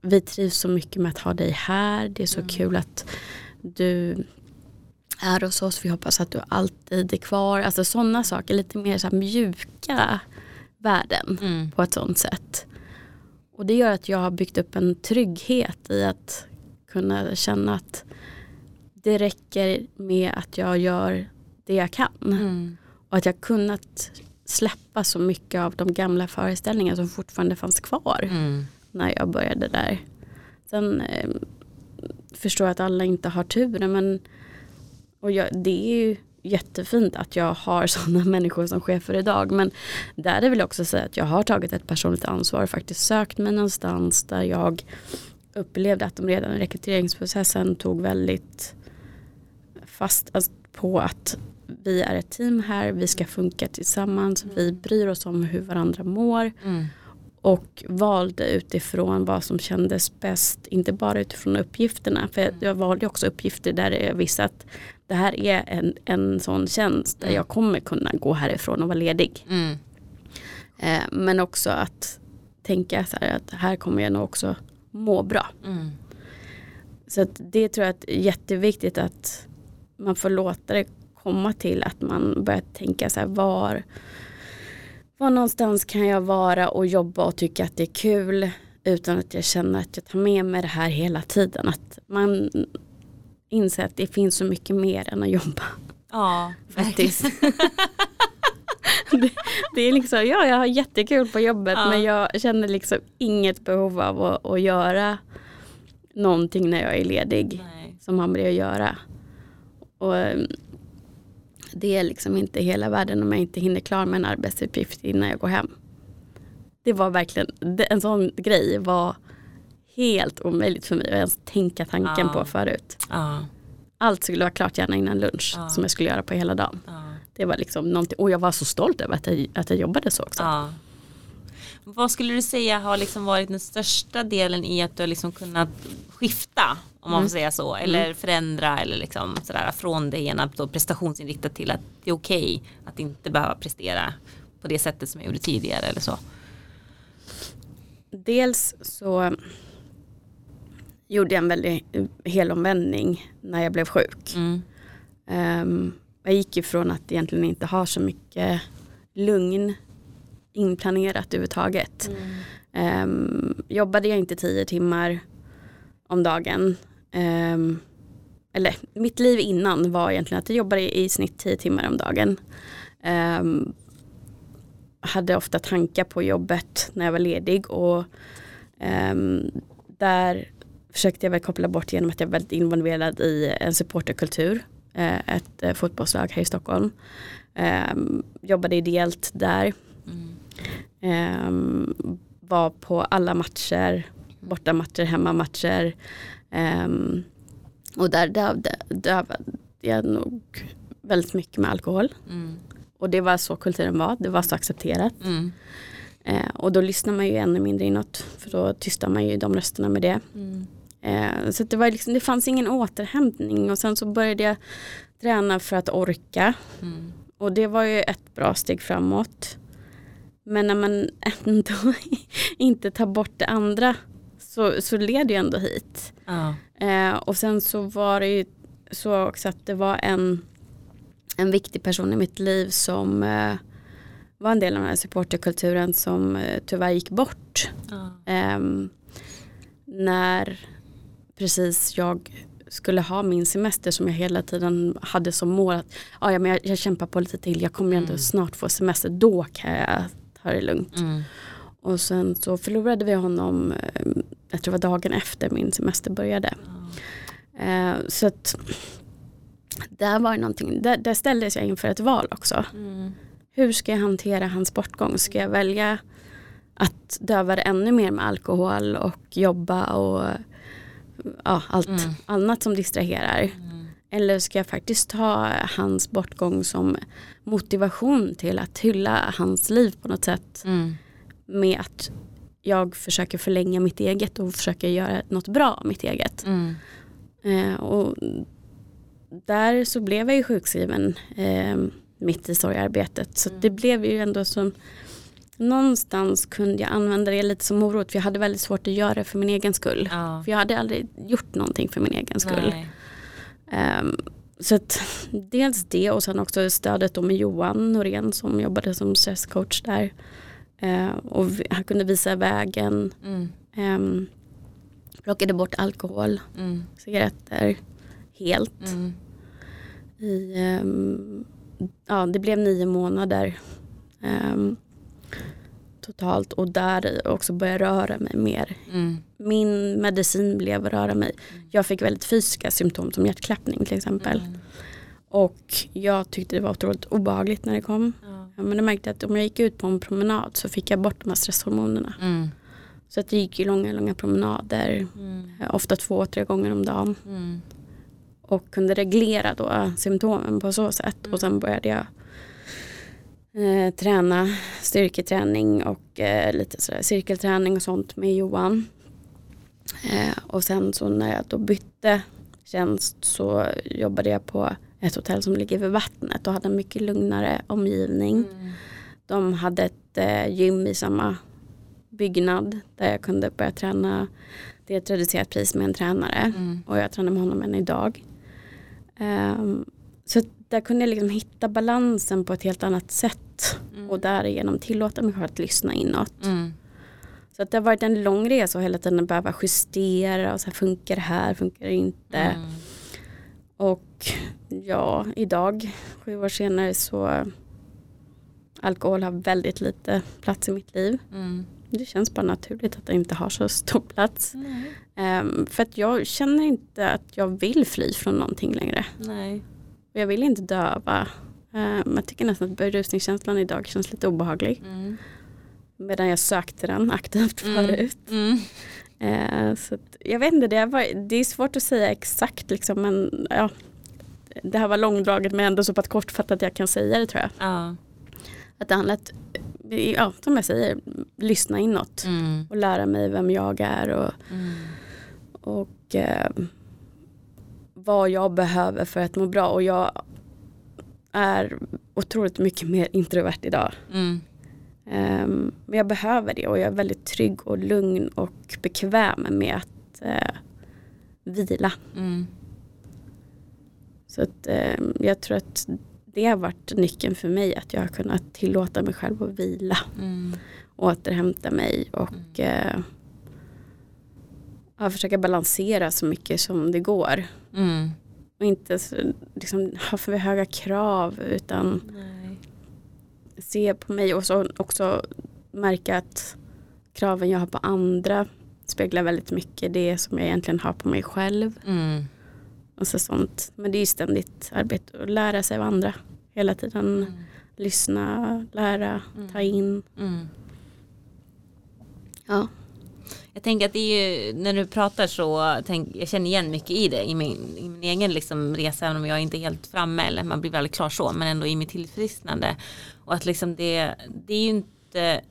vi trivs så mycket med att ha dig här. Det är så Mm. kul att du är hos oss. Vi hoppas att du alltid är kvar. Alltså sådana saker, lite mer så mjuka värden Mm. på ett sådant sätt. Och det gör att jag har byggt upp en trygghet i att kunna känna att det räcker med att jag gör det jag kan. Mm. Och att jag kunnat släppa så mycket av de gamla föreställningar som fortfarande fanns kvar Mm. när jag började där. Sen eh, förstår jag att alla inte har turen men och jag, det är ju jättefint att jag har sådana människor som chefer idag men där är vill jag också säga att jag har tagit ett personligt ansvar och faktiskt sökt mig någonstans där jag upplevde att de redan i rekryteringsprocessen tog väldigt fast alltså, på att vi är ett team här, vi ska funka tillsammans, vi bryr oss om hur varandra mår Mm och valde utifrån vad som kändes bäst, inte bara utifrån uppgifterna. För Mm. jag valde också uppgifter där jag visste att det här är en, en sån tjänst där Mm. jag kommer kunna gå härifrån och vara ledig. Mm. Eh, men också att tänka så här att här kommer jag nog också må bra. Mm. Så det tror jag är jätteviktigt att man får låta det komma till att man börjar tänka så här var, var någonstans kan jag vara och jobba och tycka att det är kul utan att jag känner att jag tar med mig det här hela tiden. Att man inser att det finns så mycket mer än att jobba. Ja, Faktiskt. det, det är liksom, ja jag har jättekul på jobbet Ja. men jag känner liksom inget behov av att, att göra någonting när jag är ledig Nej. som har med det att göra. Och eh, det är liksom inte hela världen om jag inte hinner klar med en arbetsuppgift innan jag går hem. Det var verkligen, en sån grej var helt omöjligt för mig att ens tänka tanken Ja. på förut. Ja. Allt skulle vara klart gärna innan lunch Ja. som jag skulle göra på hela dagen. Det var liksom någonting, och jag var så stolt över att jag, att jag jobbade så också. Vad skulle du säga har liksom varit den största delen i att du har liksom kunnat skifta om man får säga så eller förändra eller liksom sådär från det ena då prestationsinriktat till att det är okej att inte behöva prestera på det sättet som jag gjorde tidigare eller så. Dels så gjorde jag en väldig helomvändning när jag blev sjuk. Mm. Ehm, jag gick ifrån att egentligen inte ha så mycket lugn inplanerat överhuvudtaget. Ehm, jobbade jag inte tio timmar om dagen. Ehm, eller mitt liv innan var egentligen att jag jobbade i snitt tio timmar om dagen. Ehm, hade ofta tankar på jobbet när jag var ledig och där försökte jag väl koppla bort genom att jag var väldigt involverad i en supporterkultur. eh, Ett eh, fotbollslag här i Stockholm. Jobbade ideellt där. Mm. Ehm, var på alla matcher, bortamatcher, hemmamatcher. Um, och där dövde, dövade jag nog väldigt mycket med alkohol. Mm. Och det var så kulturen var, det var så accepterat. Mm. Eh, och då lyssnar man ju ännu mindre inåt, för då tystar man ju de rösterna med det. Mm. Eh, så det, var liksom, det fanns ingen återhämtning och sen så började jag träna för att orka. Mm. Och det var ju ett bra steg framåt. Men när man ändå inte tar bort det andra så, så leder ju ändå hit. Ja. Eh, och sen så var det ju så också att det var en, en viktig person i mitt liv som eh, var en del av den här supporterkulturen som eh, tyvärr gick bort. Ja. Ehm, när precis jag skulle ha min semester som jag hela tiden hade som mål att ah, ja, men jag, jag kämpar på lite till, jag kommer ju ändå Mm. snart få semester, då kan jag ta det lugnt. Mm. Och sen så förlorade vi honom, eh, jag tror det var dagen efter min semester började. Eh, så att där var det någonting, där, där ställdes jag inför ett val också. Mm. Hur ska jag hantera hans bortgång? Ska jag välja att döva det ännu mer med alkohol och jobba och ja, allt Mm. annat som distraherar? Mm. Eller ska jag faktiskt ta hans bortgång som motivation till att hylla hans liv på något sätt Mm. med att jag försöker förlänga mitt eget och försöker göra något bra av mitt eget. Mm. Eh, och där så blev jag ju sjukskriven eh, mitt i sorgarbetet. Så det blev ju ändå som någonstans kunde jag använda det lite som morot för jag hade väldigt svårt att göra det för min egen skull. Ja. För jag hade aldrig gjort någonting för min egen skull. Nej. Ehm, så att dels det och sen också stödet då med Johan Norén som jobbade som stresscoach där. Ehm, och han kunde visa vägen. Mm. Um, plockade bort alkohol, Mm. cigaretter helt. Mm. I, ehm, ja, det blev nio månader ehm, totalt och där också började röra mig mer. Mm. Min medicin blev att röra mig. Jag fick väldigt fysiska symptom som hjärtklappning till exempel. Mm. Och jag tyckte det var otroligt obehagligt när det kom. Ja. Men jag märkte att om jag gick ut på en promenad så fick jag bort de här stresshormonerna. Mm. Så att jag gick ju långa, långa promenader. Mm. Ofta två, tre gånger om dagen. Mm. Och kunde reglera då symptomen på så sätt. Mm. Och sen började jag eh, träna styrketräning och eh, lite sådär cirkelträning och sånt med Johan. Eh, och sen så när jag då bytte tjänst så jobbade jag på ett hotell som ligger vid vattnet och hade en mycket lugnare omgivning. Mm. De hade ett eh, gym i samma byggnad där jag kunde börja träna. Det är ett reducerat pris med en tränare Mm. och jag tränar med honom än idag. Ehm, så där kunde jag liksom hitta balansen på ett helt annat sätt Mm. och därigenom tillåta mig själv att lyssna inåt. Mm. Så att det har varit en lång resa och hela tiden behöva justera och så här, funkar det här, funkar det inte. Mm. Och ja, idag, sju år senare så alkohol har väldigt lite plats i mitt liv. Mm. Det känns bara naturligt att det inte har så stor plats. Ehm, för att jag känner inte att jag vill fly från någonting längre. Nej. Och jag vill inte döva. Um, jag tycker nästan att berusningskänslan idag känns lite obehaglig. Mm. Medan jag sökte den aktivt Mm. förut. Mm. Eh, så att, jag vet inte, det, är svårt att säga exakt liksom, men ja, det här var långdraget men ändå så pass kortfattat att jag kan säga det tror jag. Ja. Att det handlar att, ja, som jag säger, lyssna inåt Mm. och lära mig vem jag är och, Mm. och eh, vad jag behöver för att må bra. Och jag är otroligt mycket mer introvert idag. Mm. Ehm, men jag behöver det och jag är väldigt trygg och lugn och bekväm med att eh, vila. Mm. Så att, eh, jag tror att det har varit nyckeln för mig att jag har kunnat tillåta mig själv att vila. Mm. Återhämta mig och eh, ja, försöka balansera så mycket som det går. Mm. Och inte liksom, ha för höga krav utan Nej. se på mig och så också märka att kraven jag har på andra speglar väldigt mycket det som jag egentligen har på mig själv. Mm. Och så sånt. Men det är ju ständigt arbete att lära sig av andra hela tiden. Mm. Lyssna, lära, ta in. Mm. Ja. Jag tänker att det är ju, när du pratar så, tänk, jag känner igen mycket i det i min, i min egen liksom resa, även om jag inte är helt framme eller man blir väldigt klar så, men ändå i mitt tillfrisknande. Och att liksom det, det är ju inte,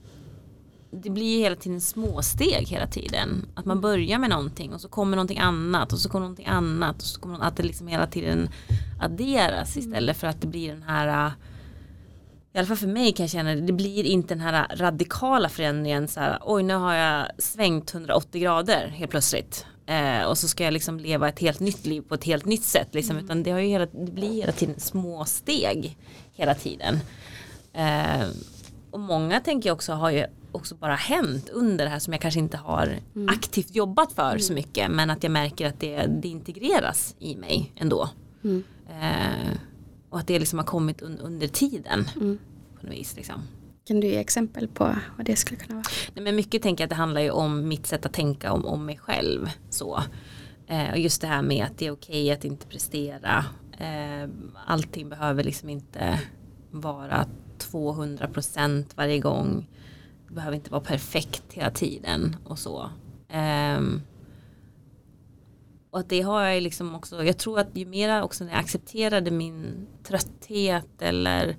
det blir ju hela tiden små steg hela tiden. Att man börjar med någonting och så kommer någonting annat och så kommer någonting annat och så kommer att det liksom hela tiden adderas istället för att det blir den här i alla fall för mig kan jag känna det, det blir inte den här radikala förändringen så här, oj nu har jag svängt 180 grader helt plötsligt. Eh, och så ska jag liksom leva ett helt nytt liv på ett helt nytt sätt liksom, utan det, har ju hela, det blir hela tiden små steg hela tiden. Eh, och många tänker jag också har ju också bara hänt under det här som jag kanske inte har aktivt jobbat för så mycket men att jag märker att det, det integreras i mig ändå. Mm. Eh, och att det liksom har kommit un under tiden Mm. på något vis. Liksom. Kan du ge exempel på vad det skulle kunna vara? Nej, men mycket tänker jag att det handlar ju om mitt sätt att tänka om, om mig själv. Så. Eh, och just det här med att det är okej att inte prestera. Eh, allting behöver liksom inte vara 200% varje gång. Det behöver inte vara perfekt hela tiden och så. Ehm, och att det har jag liksom också, jag tror att ju mer också när jag accepterade min trötthet eller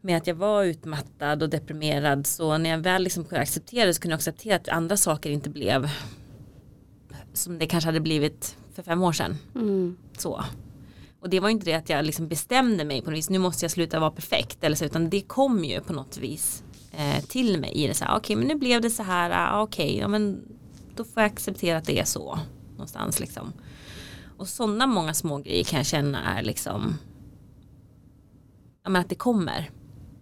med att jag var utmattad och deprimerad så när jag väl liksom kunde acceptera det så kunde jag acceptera att andra saker inte blev som det kanske hade blivit för fem år sedan. Mm. Så. Och det var inte det att jag liksom bestämde mig på något vis, nu måste jag sluta vara perfekt eller så, utan det kom ju på något vis eh, till mig i det så här, okej okay, men nu blev det så här, ah, okej, okay, ja, men då får jag acceptera att det är så någonstans liksom. Och sådana många små grejer kan jag känna är liksom, ja men att det kommer.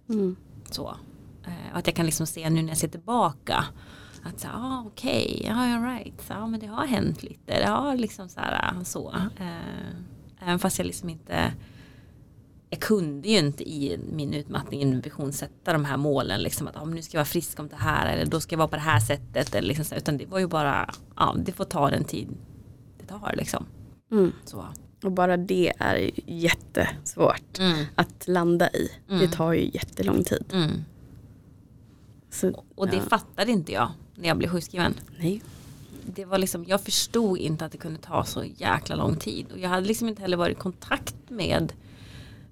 Mm. Så. Eh, och att jag kan liksom se nu när jag ser tillbaka att så, ah, okej, okay, ja, right, ja, men det har hänt lite, det har liksom så här, så. Eh, även fast jag liksom inte jag kunde ju inte i min utmattning i vision sätta de här målen liksom att ah, nu ska jag vara frisk om det här eller då ska jag vara på det här sättet eller liksom utan det var ju bara ja, det får ta den tid det tar liksom. Mm. Så. Och bara det är jättesvårt mm. att landa i. Mm. Det tar ju jättelång tid. Mm. Så, och det ja. fattade inte jag när jag blev sjukskriven. Nej. Det var liksom, jag förstod inte att det kunde ta så jäkla lång tid. Och jag hade liksom inte heller varit i kontakt med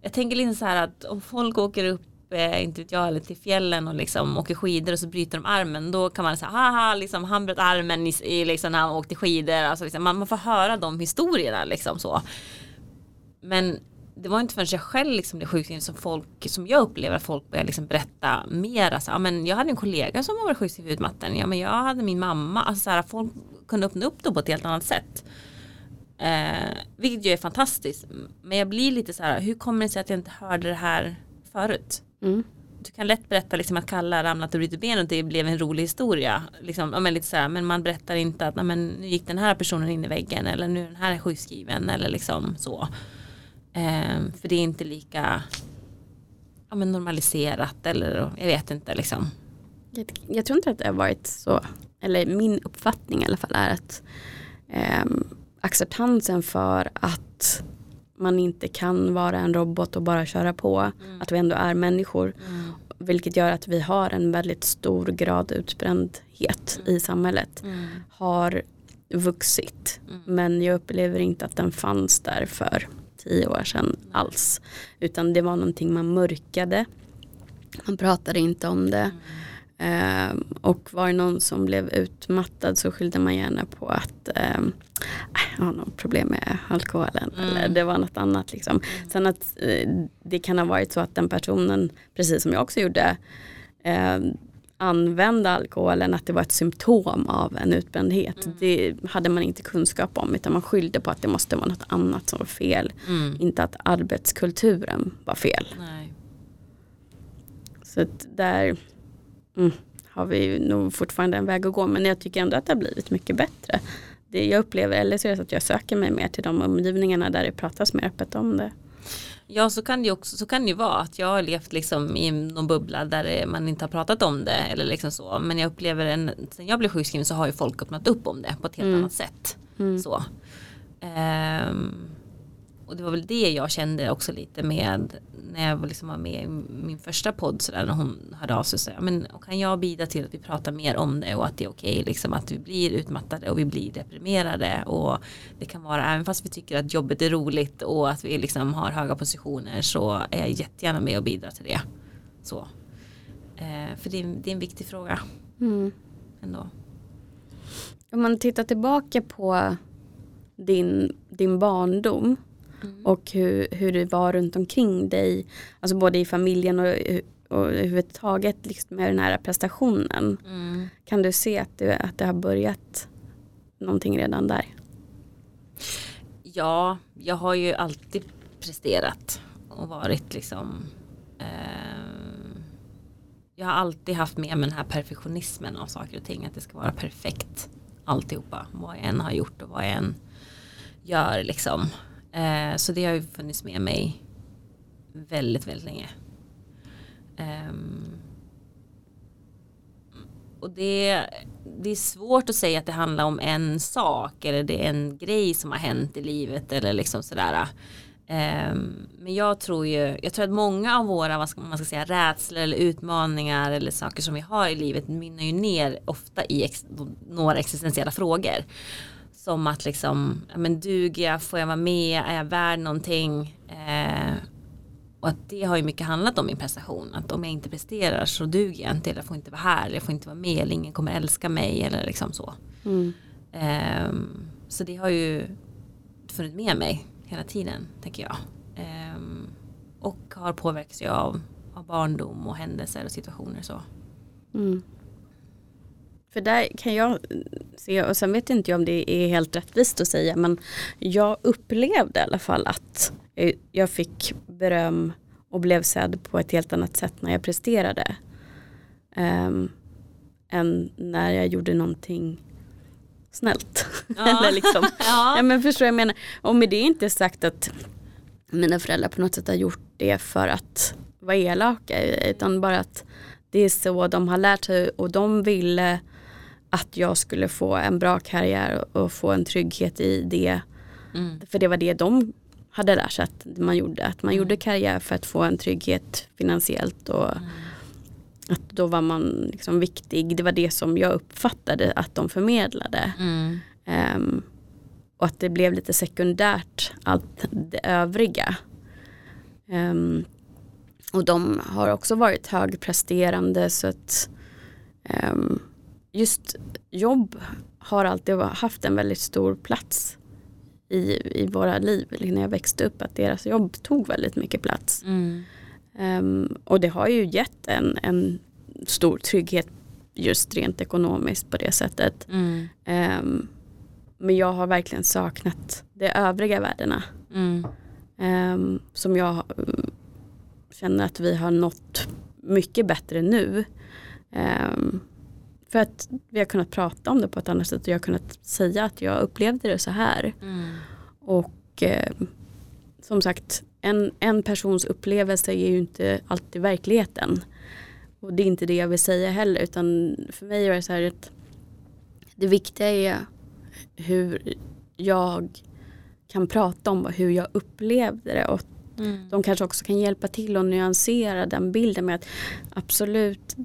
jag tänker lite så här att om folk åker upp eh, inte vet jag, eller till fjällen och liksom åker skidor och så bryter de armen då kan man säga haha liksom han bröt armen i, i liksom när han åkte skidor. Alltså liksom, man, man får höra de historierna liksom så. Men det var inte förrän jag själv liksom blev sjukskriven som folk som jag upplever att folk börjar liksom berätta mer alltså, ja, men jag hade en kollega som var sjukskriven i utmatten ja men jag hade min mamma. Alltså så här, folk kunde öppna upp då på ett helt annat sätt. Eh, vilket ju är fantastiskt. Men jag blir lite så här, hur kommer det sig att jag inte hörde det här förut? Mm. Du kan lätt berätta liksom att Kalla ramlat och brutit benet och det blev en rolig historia. Liksom, men, lite så här, men man berättar inte att men, nu gick den här personen in i väggen eller nu är den här sjukskriven eller liksom så. Eh, för det är inte lika ja, men normaliserat eller jag vet inte liksom. Jag, jag tror inte att det har varit så, eller min uppfattning i alla fall är att um, acceptansen för att man inte kan vara en robot och bara köra på. Mm. Att vi ändå är människor. Mm. Vilket gör att vi har en väldigt stor grad utbrändhet mm. i samhället. Mm. Har vuxit. Mm. Men jag upplever inte att den fanns där för tio år sedan alls. Utan det var någonting man mörkade. Man pratade inte om det. Um, och var det någon som blev utmattad så skyllde man gärna på att um, jag har något problem med alkoholen mm. eller det var något annat. Liksom. Mm. Sen att uh, det kan ha varit så att den personen, precis som jag också gjorde, uh, använda alkoholen, att det var ett symptom av en utbrändhet. Mm. Det hade man inte kunskap om utan man skyllde på att det måste vara något annat som var fel. Mm. Inte att arbetskulturen var fel. Nej. Så där mm, har vi nog fortfarande en väg att gå men jag tycker ändå att det har blivit mycket bättre. Det jag upplever, eller så är det så att jag söker mig mer till de omgivningarna där det pratas mer öppet om det. Ja så kan det ju också så kan det vara att jag har levt liksom i någon bubbla där man inte har pratat om det eller liksom så men jag upplever en sen jag blev sjukskriven så har ju folk öppnat upp om det på ett helt mm. annat sätt. Mm. Så. Um, och det var väl det jag kände också lite med när jag liksom var med i min första podd så där, när hon hörde av sig så men kan jag bidra till att vi pratar mer om det och att det är okej okay, liksom att vi blir utmattade och vi blir deprimerade och det kan vara även fast vi tycker att jobbet är roligt och att vi liksom har höga positioner så är jag jättegärna med och bidra till det. Så. Eh, för det är, det är, en viktig fråga. Mm. Ändå. Om man tittar tillbaka på din, din barndom Mm. Och hur, hur det var runt omkring dig. Alltså både i familjen och, och överhuvudtaget liksom med den här prestationen. Mm. Kan du se att det, att det har börjat någonting redan där? Ja, jag har ju alltid presterat och varit liksom eh, Jag har alltid haft med mig den här perfektionismen av saker och ting. Att det ska vara perfekt alltihopa. Vad jag än har gjort och vad jag än gör liksom. Eh, så det har ju funnits med mig väldigt, väldigt länge. Um, och det, det är svårt att säga att det handlar om en sak eller det är en grej som har hänt i livet eller liksom sådär. Um, men jag tror ju, jag tror att många av våra, vad ska man ska säga, rädslor eller utmaningar eller saker som vi har i livet mynnar ju ner ofta i ex, några existentiella frågor som att liksom, ja, men duger jag, får jag vara med, är jag värd någonting? Eh, och att det har ju mycket handlat om min prestation. Att om jag inte presterar så duger jag inte, eller jag får inte vara här, eller jag får inte vara med, eller ingen kommer älska mig, eller liksom så. Mm. Eh, så det har ju funnits med mig hela tiden, tänker jag. Eh, och har påverkats av, av barndom och händelser och situationer så. Mm. För där kan jag se, och sen vet inte jag om det är helt rättvist att säga, men jag upplevde i alla fall att jag fick beröm och blev sedd på ett helt annat sätt när jag presterade. Um, än när jag gjorde någonting snällt. Ja. Eller liksom. ja. ja. men förstår jag menar. Och med det är inte sagt att mina föräldrar på något sätt har gjort det för att vara elaka. Utan bara att det är så de har lärt sig och de ville att jag skulle få en bra karriär och få en trygghet i det. Mm. För det var det de hade lärt sig att man gjorde. Att man mm. gjorde karriär för att få en trygghet finansiellt. Och mm. att då var man liksom viktig. Det var det som jag uppfattade att de förmedlade. Um, och att det blev lite sekundärt allt det övriga. Um, och de har också varit högpresterande så att um, just jobb har alltid haft en väldigt stor plats i, i våra liv. När jag växte upp att deras jobb tog väldigt mycket plats. Mm. Um, och det har ju gett en, en stor trygghet just rent ekonomiskt på det sättet. Mm. Um, men jag har verkligen saknat de övriga värdena. Mm. Um, som jag känner att vi har nått mycket bättre nu. Um, för att vi har kunnat prata om det på ett annat sätt och jag har kunnat säga att jag upplevde det så här. Mm. Och eh, som sagt, en, en persons upplevelse är ju inte alltid verkligheten. Och det är inte det jag vill säga heller utan för mig är det så här att det viktiga är hur jag kan prata om hur jag upplevde det och mm. de kanske också kan hjälpa till och nyansera den bilden med att absolut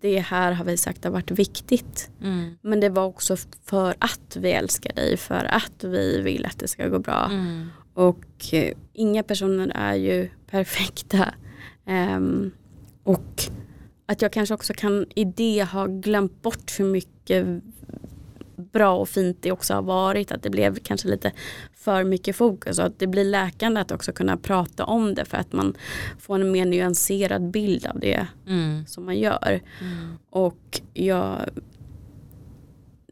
det här har vi sagt har varit viktigt. Mm. Men det var också för att vi älskar dig, för att vi vill att det ska gå bra. Mm. Och eh, inga personer är ju perfekta. Um, och att jag kanske också kan i det ha glömt bort hur mycket bra och fint det också har varit. Att det blev kanske lite för mycket fokus och att det blir läkande att också kunna prata om det för att man får en mer nyanserad bild av det mm. som man gör. Mm. Och jag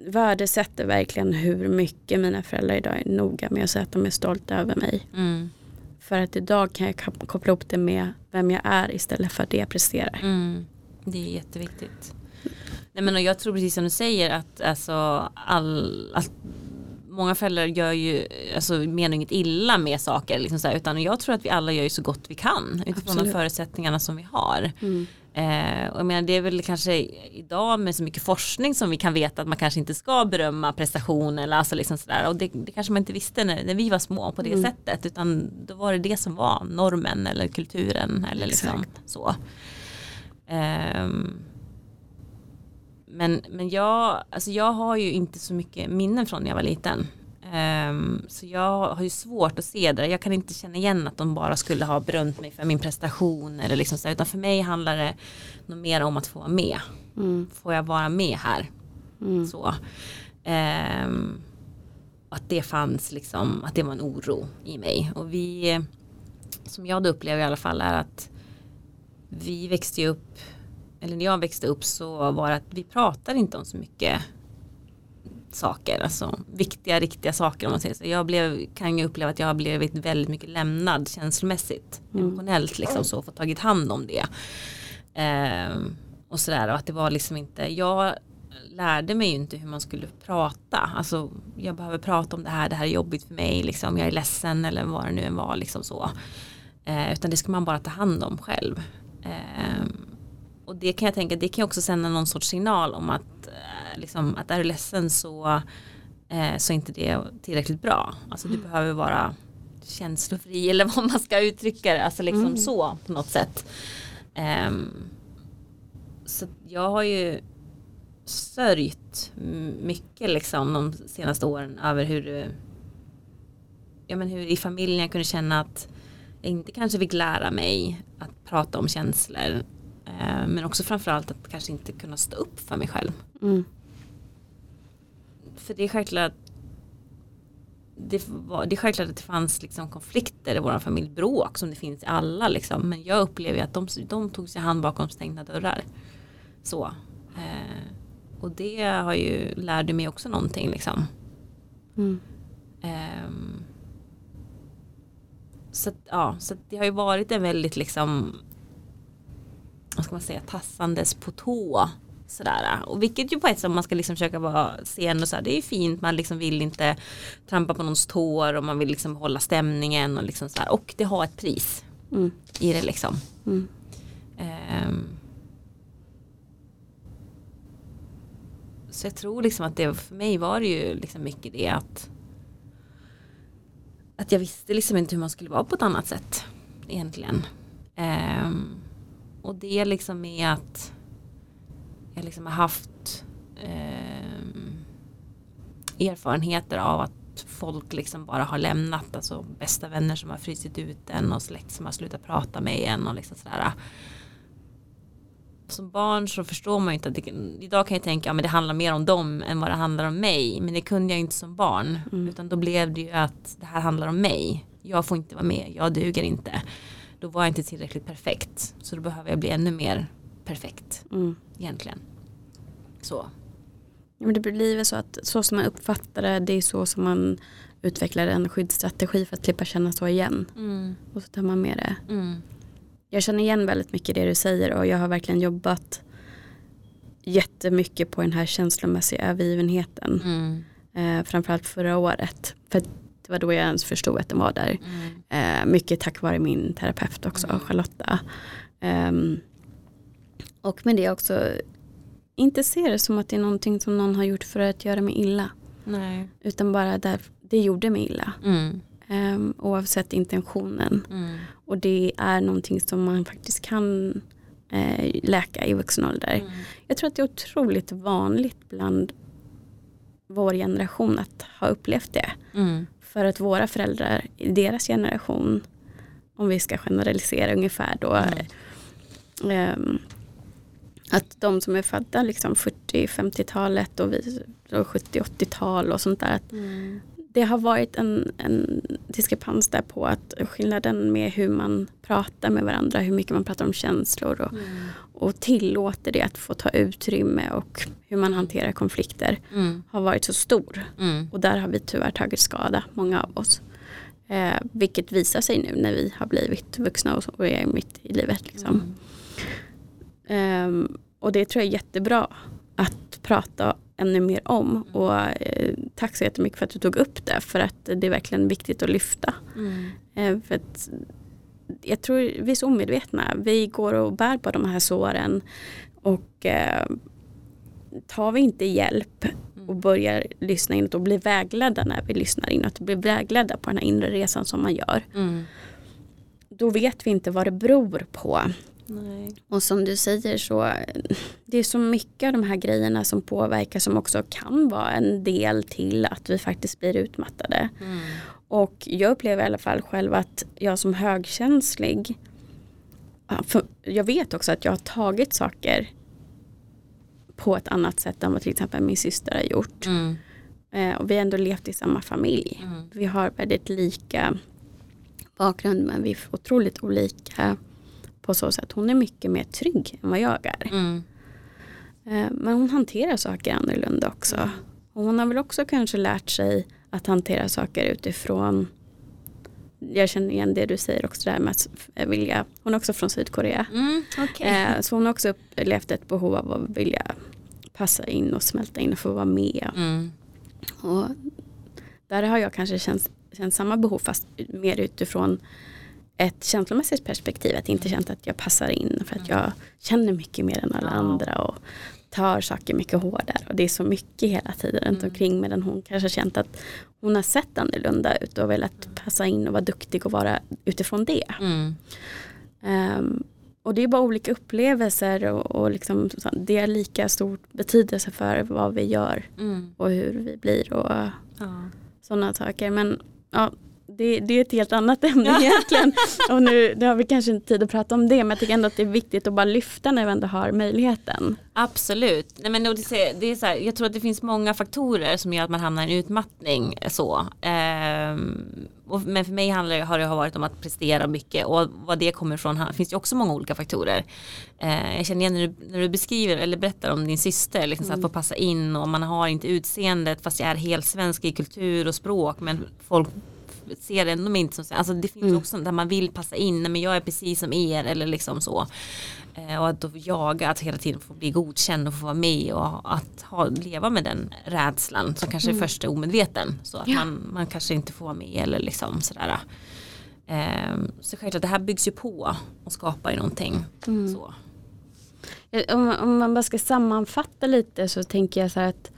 värdesätter verkligen hur mycket mina föräldrar idag är noga med att säga att de är stolta över mig. Mm. För att idag kan jag koppla ihop det med vem jag är istället för det jag presterar. Mm. Det är jätteviktigt. Nej, men jag tror precis som du säger att alltså, all, att många föräldrar gör ju, alltså menar inget illa med saker, liksom så här, utan jag tror att vi alla gör ju så gott vi kan utifrån Absolut. de förutsättningarna som vi har. Mm. Eh, och jag menar, det är väl kanske idag med så mycket forskning som vi kan veta att man kanske inte ska berömma prestation eller alltså liksom sådär och det, det, kanske man inte visste när, när vi var små på det mm. sättet utan då var det det som var normen eller kulturen eller liksom så. Um, men, men jag, alltså jag har ju inte så mycket minnen från när jag var liten. Um, så jag har ju svårt att se det. Jag kan inte känna igen att de bara skulle ha berömt mig för min prestation. Eller liksom så, utan för mig handlar det nog mer om att få vara med. Mm. Får jag vara med här? Mm. Så. Um, att det fanns liksom, att det var en oro i mig. Och vi, som jag då upplever i alla fall är att vi växte upp eller när jag växte upp så var det att vi pratar inte om så mycket saker, alltså viktiga, riktiga saker om man säger så. Jag blev, kan ju uppleva att jag har blivit väldigt mycket lämnad känslomässigt, mm. emotionellt liksom så, fått tagit hand om det. Ehm, och sådär, och att det var liksom inte, jag lärde mig ju inte hur man skulle prata, alltså jag behöver prata om det här, det här är jobbigt för mig, liksom, jag är ledsen eller vad det nu än var, liksom så. Ehm, utan det ska man bara ta hand om själv. Ehm, och det kan jag tänka, det kan också sända någon sorts signal om att, eh, liksom, att är du ledsen så, eh, så är inte det tillräckligt bra. Alltså du mm. behöver vara känslofri eller vad man ska uttrycka det, alltså liksom mm. så på något sätt. Um, så jag har ju sörjt mycket liksom de senaste åren över hur, ja, men hur i familjen jag kunde känna att jag inte kanske fick lära mig att prata om känslor men också framförallt att kanske inte kunna stå upp för mig själv. Mm. För det är självklart det, var, det är självklart att det fanns liksom konflikter i vår familj, bråk som det finns i alla liksom. Men jag upplever att de, de tog sig hand bakom stängda dörrar. Så. Eh, och det har ju lärde mig också någonting liksom. Mm. Ehm, så, att, ja, så det har ju varit en väldigt liksom vad ska man säga, tassandes på tå. Sådär. Och vilket ju på ett sätt man ska liksom försöka vara sen och så här, det är fint, man liksom vill inte trampa på någons tår och man vill liksom hålla stämningen och liksom så här, och det har ett pris Mm. i det liksom. Mm. Ehm. så jag tror liksom att det för mig var det ju liksom mycket det att att jag visste liksom inte hur man skulle vara på ett annat sätt egentligen. Ehm, och det liksom är att jag liksom har haft ehm, erfarenheter av att folk liksom bara har lämnat, alltså bästa vänner som har frysit ut en och släkt som har slutat prata med en och liksom sådär. Som barn så förstår man ju inte att det, idag kan jag tänka att ja, det handlar mer om dem än vad det handlar om mig. Men det kunde jag inte som barn. Mm. Utan då blev det ju att det här handlar om mig. Jag får inte vara med, jag duger inte. Då var jag inte tillräckligt perfekt. Så då behöver jag bli ännu mer perfekt Mm. egentligen. Så. Ja, men det blir så att så som man uppfattar det, det är så som man utvecklar en skyddsstrategi för att slippa känna så igen. Mm. Och så tar man med det. Mm. Jag känner igen väldigt mycket det du säger och jag har verkligen jobbat jättemycket på den här känslomässiga övergivenheten. Mm. Eh, framförallt förra året. För det var då jag ens förstod att den var där. Mm. Eh, mycket tack vare min terapeut också, Mm. Charlotta. Ehm, och med det också inte se det som att det är någonting som någon har gjort för att göra mig illa. Nej. Utan bara där det gjorde mig illa. Mm. Um, oavsett intentionen. Mm. Och det är någonting som man faktiskt kan eh, läka i vuxen ålder. Mm. Jag tror att det är otroligt vanligt bland vår generation att ha upplevt det. Mm. För att våra föräldrar i deras generation, om vi ska generalisera ungefär då, Mm. ehm, att de som är födda liksom 40-50-talet och vi och 70-80-tal och sånt där, Mm. det har varit en, en diskrepans där på att skillnaden med hur man pratar med varandra, hur mycket man pratar om känslor och, Mm. och tillåter det att få ta utrymme och hur man hanterar konflikter Mm. har varit så stor. Mm. Och där har vi tyvärr tagit skada, många av oss. Eh, vilket visar sig nu när vi har blivit vuxna och, är mitt i livet. Liksom. Ehm, och det tror jag är jättebra att prata ännu mer om. Och eh, tack så jättemycket för att du tog upp det. För att det är verkligen viktigt att lyfta. Mm. Eh, för att jag tror vi är så omedvetna. Vi går och bär på de här såren. Och eh, tar vi inte hjälp och börjar lyssna inåt och blir vägledda när vi lyssnar inåt. Blir vägledda på den här inre resan som man gör. Mm. Då vet vi inte vad det beror på. Nej. Och som du säger så det är så mycket av de här grejerna som påverkar som också kan vara en del till att vi faktiskt blir utmattade. Mm. Och jag upplever i alla fall själv att jag som högkänslig jag vet också att jag har tagit saker på ett annat sätt än vad till exempel min syster har gjort. Mm. Eh, och vi har ändå levt i samma familj. Mm. Vi har väldigt lika bakgrund men vi är otroligt olika på så sätt. Hon är mycket mer trygg än vad jag är. Mm. Eh, Men hon hanterar saker annorlunda också. Och hon har väl också kanske lärt sig att hantera saker utifrån jag känner igen det du säger också där med att vilja, hon är också från Sydkorea. Mm. Okej. Eh, Så hon har också upplevt ett behov av att vilja passa in och smälta in och få vara med. Mm. Och där har jag kanske känt, känt samma behov fast mer utifrån ett känslomässigt perspektiv. Att inte känt att jag passar in för att jag känner mycket mer än alla andra och tar saker mycket hårdare. Och det är så mycket hela tiden runt Mm. omkring medan hon kanske känt att hon har sett annorlunda ut och velat passa in och vara duktig och vara utifrån det. Mm. Ehm, och det är bara olika upplevelser och, och liksom, det är lika stor betydelse för vad vi gör Mm. och hur vi blir och Ja. sådana saker. Men ja, det, det är ett helt annat ämne Ja. egentligen. Och nu, nu har vi kanske inte tid att prata om det men jag tycker ändå att det är viktigt att bara lyfta när vi ändå har möjligheten. Absolut. Nej, men det, är, det är så här, jag tror att det finns många faktorer som gör att man hamnar i en utmattning. Så. Ehm, och, men för mig handlar har det varit om att prestera mycket och vad det kommer ifrån finns det också många olika faktorer. Eh, jag känner igen när du, när du beskriver eller berättar om din syster, liksom, så att få passa in och man har inte utseendet fast jag är helt svensk i kultur och språk men folk ser ändå mig inte som alltså det finns också där man vill passa in, men jag är precis som er eller liksom så. Eh, och att då jaga att hela tiden få bli godkänd och få vara med och att ha, leva med den rädslan som kanske är först är omedveten. Så att Ja. man, man kanske inte får vara med eller liksom sådär. Eh, så självklart det här byggs ju på och skapar ju någonting. Så. Eh, Om, om man bara ska sammanfatta lite så tänker jag så här att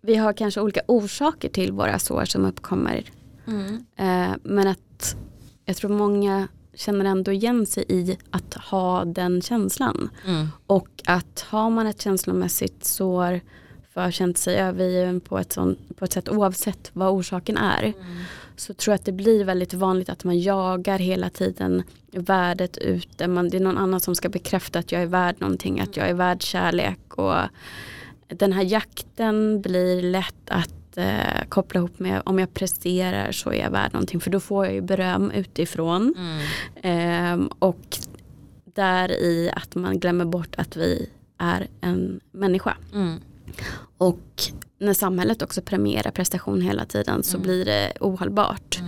vi har kanske olika orsaker till våra sår som uppkommer. Eh, men att jag tror många känner ändå igen sig i att ha den känslan. Mm. Och att har man ett känslomässigt sår förkänt sig övergiven på ett, sånt, på ett sätt oavsett vad orsaken är. Så tror jag att det blir väldigt vanligt att man jagar hela tiden värdet ute. Man, det är någon annan som ska bekräfta att jag är värd någonting, att jag är värd kärlek. Och den här jakten blir lätt att eh, koppla ihop med om jag presterar så är jag värd någonting. För då får jag ju beröm utifrån. Mm. Ehm, och där i att man glömmer bort att vi är en människa. Mm. Och när samhället också premierar prestation hela tiden så blir det ohållbart.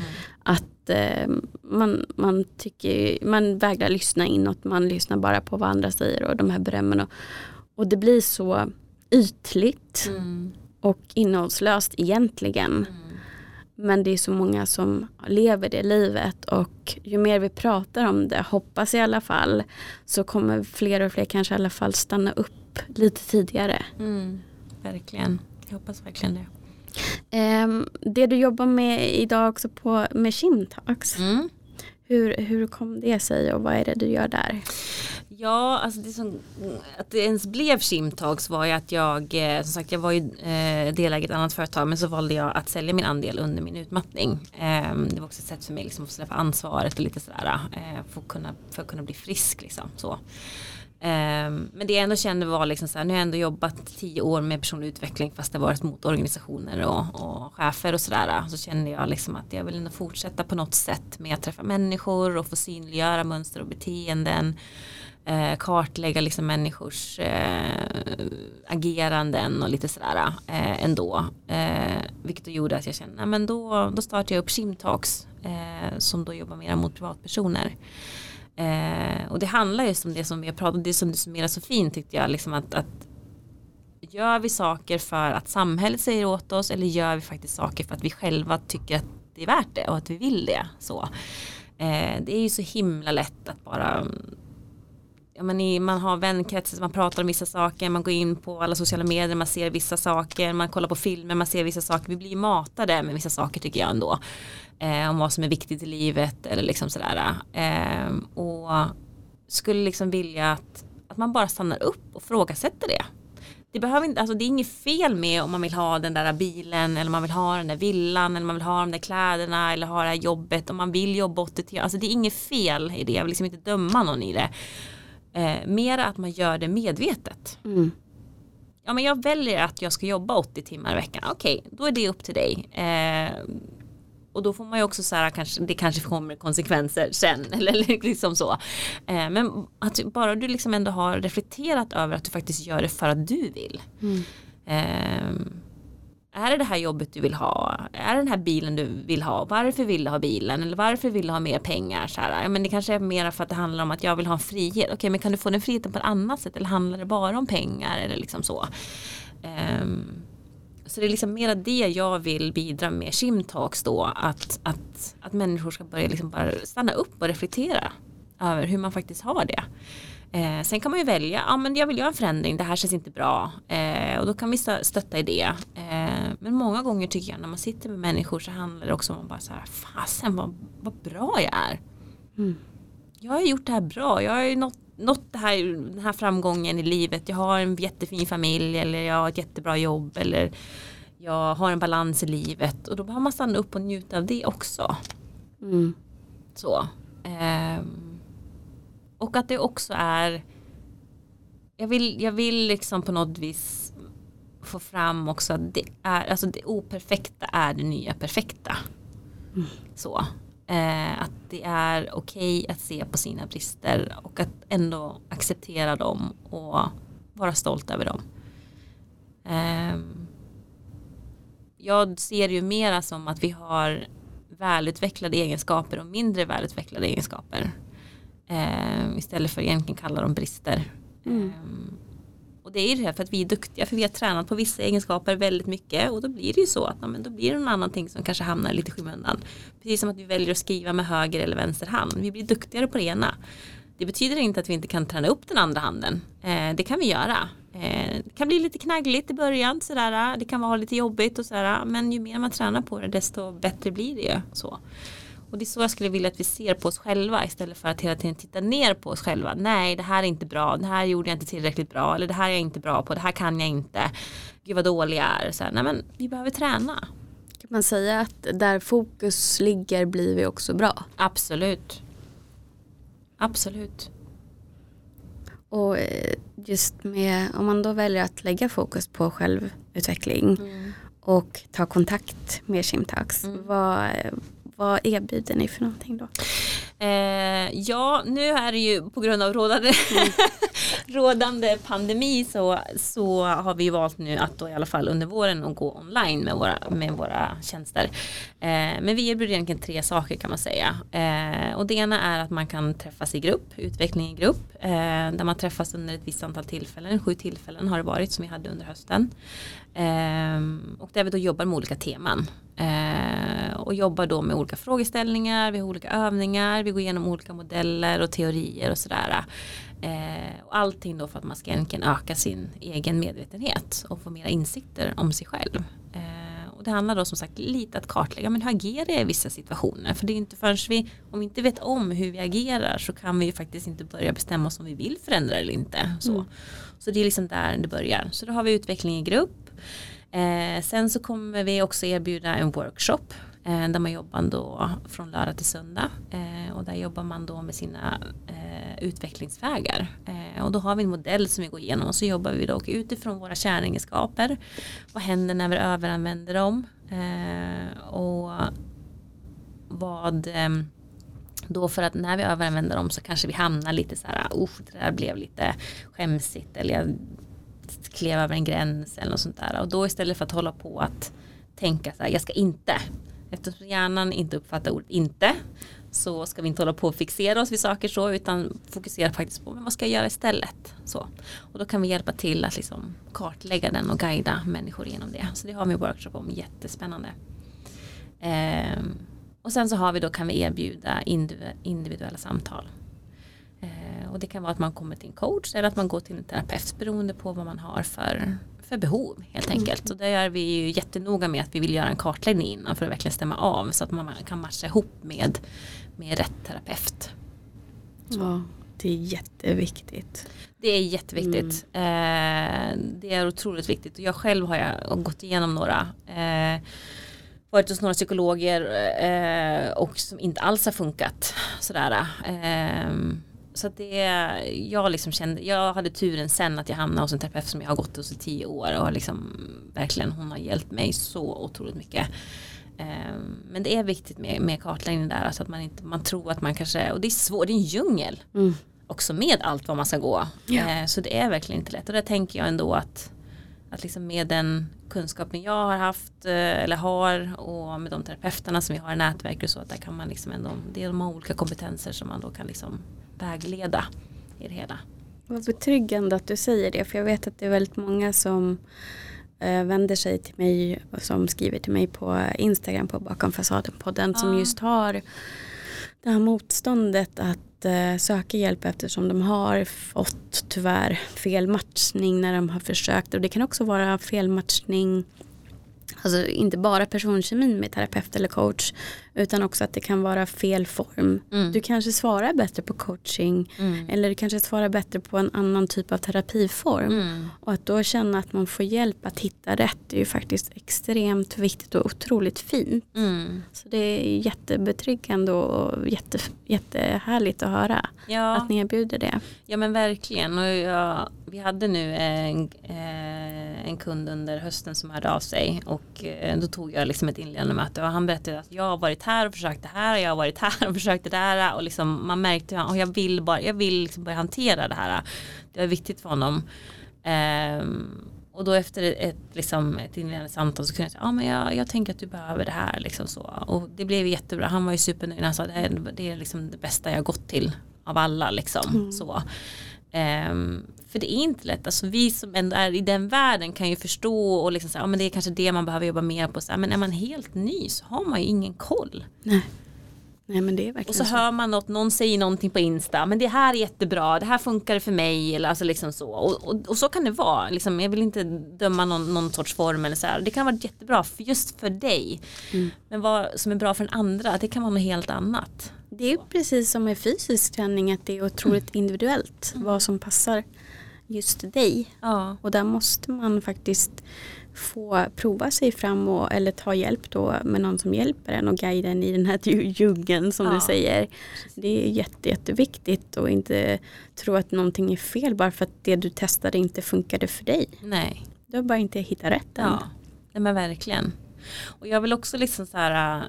Att eh, man, man, tycker, man vägrar lyssna inåt, man lyssnar bara på vad andra säger och de här berömmen. Och, och det blir så ytligt Mm. Och innehållslöst egentligen. Men det är så många som lever det livet och ju mer vi pratar om det, hoppas i alla fall, så kommer fler och fler kanske i alla fall stanna upp lite tidigare. Mm. Verkligen. Jag hoppas verkligen det. Ehm, det du jobbar med idag också på med Kimtalks, Mm. hur, hur kom det sig och vad är det du gör där? Ja, alltså det som, att det ens blev Kimtalks var ju att jag, eh, som sagt jag var ju eh, delägare i ett annat företag men så valde jag att sälja min andel under min utmattning. Ehm, det var också ett sätt för mig liksom att släppa ansvaret och lite sådär eh, för, att kunna, för att kunna bli frisk liksom. Så. Ehm, men det jag ändå kände var liksom så här, nu har jag ändå jobbat tio år med personlig utveckling fast det varit mot organisationer och, och chefer och sådär. Så kände jag liksom att jag vill ändå fortsätta på något sätt med att träffa människor och få synliggöra mönster och beteenden eh, kartlägga liksom människors eh, ageranden och lite sådär eh, ändå. Eh, vilket då gjorde att jag kände, nej, men då, då startade jag upp Shimtalks eh, som då jobbar mer mot privatpersoner. Eh, och det handlar just om det som vi har pratat om, det som du summerar så fint tyckte jag, liksom att, att gör vi saker för att samhället säger åt oss eller gör vi faktiskt saker för att vi själva tycker att det är värt det och att vi vill det. Så. Eh, det är ju så himla lätt att bara ja, men i, man har vänkretsar, man pratar om vissa saker, man går in på alla sociala medier, man ser vissa saker, man kollar på filmer, man ser vissa saker. Vi blir matade med vissa saker tycker jag ändå. Eh, om vad som är viktigt i livet eller liksom sådär. Eh, och skulle liksom vilja att, att man bara stannar upp och frågasätter det. Det, behöver inte, alltså det är inget fel med om man vill ha den där bilen eller man vill ha den där villan eller man vill ha de där kläderna eller ha det här jobbet om man vill jobba 80 timmar. Alltså det är inget fel i det, jag vill liksom inte döma någon i det. Eh, mera att man gör det medvetet. Mm. Ja men jag väljer att jag ska jobba 80 timmar i veckan. Okej, då är det upp till dig. Eh, och då får man ju också så här, kanske, det kanske kommer konsekvenser sen. Eller liksom så. Eh, men att bara du liksom ändå har reflekterat över att du faktiskt gör det för att du vill. Mm. Eh, är det det här jobbet du vill ha? Är det den här bilen du vill ha? Varför vill du ha bilen? Eller varför vill du ha mer pengar? Så här, ja, men det kanske är mer för att det handlar om att jag vill ha en frihet. Okej, men kan du få den friheten på ett annat sätt? Eller handlar det bara om pengar? Eller liksom så. Um, så det är liksom mera det jag vill bidra med Shimtalks då. Att, att, att människor ska börja liksom bara stanna upp och reflektera över hur man faktiskt har det. Eh, sen kan man ju välja, ja men jag vill göra en förändring, det här känns inte bra. Eh, och då kan vi stö- stötta i det. Eh, men många gånger tycker jag när man sitter med människor så handlar det också om att bara så här, fasen vad, vad bra jag är. Mm. Jag har gjort det här bra, jag har ju nått, nått det här, den här framgången i livet. Jag har en jättefin familj eller jag har ett jättebra jobb eller jag har en balans i livet och då behöver man stanna upp och njuta av det också. Mm. Så. Och att det också är jag vill, jag vill liksom på något vis få fram också att det är, alltså det operfekta är det nya perfekta. Så. Eh, att det är okej att se på sina brister och att ändå acceptera dem och vara stolt över dem. Ehm, jag ser ju mera som att vi har välutvecklade egenskaper och mindre välutvecklade egenskaper. Eh, istället för att egentligen kalla dem brister. Mm. Eh, och det är ju det här för att vi är duktiga för vi har tränat på vissa egenskaper väldigt mycket och då blir det ju så att ja, men då blir det någon annan ting som kanske hamnar lite i skymundan. Precis som att vi väljer att skriva med höger eller vänster hand. Vi blir duktigare på det ena. Det betyder inte att vi inte kan träna upp den andra handen. Eh, det kan vi göra. Eh, det kan bli lite knaggligt i början sådär. Det kan vara lite jobbigt och sådär. Men ju mer man tränar på det desto bättre blir det ju. Så. Och det är så jag skulle vilja att vi ser på oss själva istället för att hela tiden titta ner på oss själva. Nej, det här är inte bra. Det här gjorde jag inte tillräckligt bra. Eller det här är jag inte bra på. Det här kan jag inte. Gud vad dålig jag är. Så här, nej men vi behöver träna. Kan man säga att där fokus ligger blir vi också bra? Absolut. Absolut. Och eh, just med, om man då väljer att lägga fokus på självutveckling Mm. och ta kontakt med Shimtax, Mm. vad, vad erbjuder ni för någonting då? Eh, ja, nu är det ju på grund av rådande, rådande pandemi så, så har vi valt nu att då i alla fall under våren att gå online med våra, med våra tjänster. Eh, men vi erbjuder egentligen tre saker kan man säga. Eh, och det ena är att man kan träffas i grupp, utveckling i grupp, eh, där man träffas under ett visst antal tillfällen, sju tillfällen har det varit som vi hade under hösten. Eh, och där vi då jobbar med olika teman. Eh, och jobbar då med olika frågeställningar, vi har olika övningar, vi går igenom olika modeller och teorier och sådär. Eh, och allting då för att man ska egentligen öka sin egen medvetenhet och få mera insikter om sig själv. Eh, och det handlar då som sagt lite att kartlägga, men hur agerar jag i vissa situationer? För det är inte förrän vi, om vi inte vet om hur vi agerar så kan vi ju faktiskt inte börja bestämma oss om vi vill förändra eller inte. Så, Mm. så det är liksom där det börjar. Så då har vi utveckling i grupp. Eh, sen så kommer vi också erbjuda en workshop eh, där man jobbar då från lördag till söndag. Eh, och där jobbar man då med sina eh, utvecklingsvägar. Eh, och då har vi en modell som vi går igenom och så jobbar vi då utifrån våra kärnegenskaper vad händer när vi överanvänder dem? Eh, och vad eh, då för att när vi överanvänder dem så kanske vi hamnar lite så här, usch det där blev lite skämsigt eller jag klev över en gräns eller något sånt där. Och då istället för att hålla på att tänka så här, jag ska inte. Eftersom hjärnan inte uppfattar ordet inte så ska vi inte hålla på och fixera oss vid saker så utan fokusera faktiskt på men vad ska jag göra istället. Så. Och då kan vi hjälpa till att liksom kartlägga den och guida människor genom det. Så det har vi en workshop om, jättespännande. Ehm, och sen så har vi då kan vi erbjuda individuella samtal. Eh, och det kan vara att man kommer till en coach eller att man går till en terapeut beroende på vad man har för, för behov helt enkelt. Och där är vi ju jättenoga med att vi vill göra en kartläggning innan för att verkligen stämma av så att man kan matcha ihop med, med rätt terapeut. Ja, det är jätteviktigt. Det är jätteviktigt. Eh, det är otroligt viktigt. Och jag själv har jag gått igenom några eh, varit hos några psykologer eh, och som inte alls har funkat sådär. Eh, så det, jag liksom kände, jag hade turen sen att jag hamnade hos en terapeut som jag har gått hos i tio år och liksom verkligen hon har hjälpt mig så otroligt mycket. Eh, Men det är viktigt med, med kartläggning där, alltså att man inte, man tror att man kanske, och det är svårt, det är en djungel Mm. också med allt vad man ska gå. Eh, så det är verkligen inte lätt och där tänker jag ändå att, att liksom med den kunskapen jag har haft eh, eller har och med de terapeuterna som vi har i nätverk och så att där kan man liksom ändå, det är de olika kompetenser som man då kan liksom vägleda i det hela. Vad betryggande att du säger det för jag vet att det är väldigt många som eh, vänder sig till mig och som skriver till mig på Instagram på Bakom fasaden-podden som Ja. just har det här motståndet att eh, söka hjälp eftersom de har fått tyvärr fel matchning när de har försökt och det kan också vara fel matchning Alltså inte bara personkemin med terapeut eller coach utan också att det kan vara fel form. Mm. Du kanske svarar bättre på coaching Mm. eller du kanske svarar bättre på en annan typ av terapiform. Mm. Och att då känna att man får hjälp att hitta rätt är ju faktiskt extremt viktigt och otroligt fint. Mm. Så det är jättebetryggande och jätte, jättehärligt att höra Ja. att ni erbjuder det. Ja men verkligen. Och jag, vi hade nu en, eh, en kund under hösten som hörde av sig och eh, då tog jag liksom ett inledande möte och han berättade att jag har varit här och försökt det här, jag har varit här och försökt det där och liksom man märkte att jag vill bara, jag vill liksom börja hantera det här. Det är viktigt för honom. Ehm, och då efter ett, liksom, ett inledande samtal så kunde jag säga, ja men jag, jag tänker att du behöver det här liksom så. Och det blev jättebra, han var ju supernöjd, han sa det, är, det är liksom det bästa jag gått till av alla liksom. Så. Ehm, för det är inte lätt, alltså vi som ändå är i den världen kan ju förstå och liksom säga, ja men det är kanske det man behöver jobba mer på. Så men är man helt ny så har man ju ingen koll. Nej. Nej men det är Och verkligen så så. hör man något, någon säger någonting på Insta, men det här är jättebra, det här funkar för mig eller alltså liksom så. Och, och, och så kan det vara, liksom, jag vill inte döma någon, någon sorts form eller så här. Det kan vara jättebra för just för dig. Mm. Men vad som är bra för den andra, det kan vara något helt annat. Det är precis som med fysisk träning att det är otroligt individuellt vad som passar just dig. Ja. Och där måste man faktiskt få prova sig fram och, eller ta hjälp då med någon som hjälper en och guida en i den här dju- djungeln som Ja. du säger. Det är jätte, jätteviktigt och inte tro att någonting är fel bara för att det du testade inte funkade för dig. Nej. Du har bara inte hittat rätt än. Ja, nej men verkligen. Och jag vill också liksom så här, äh,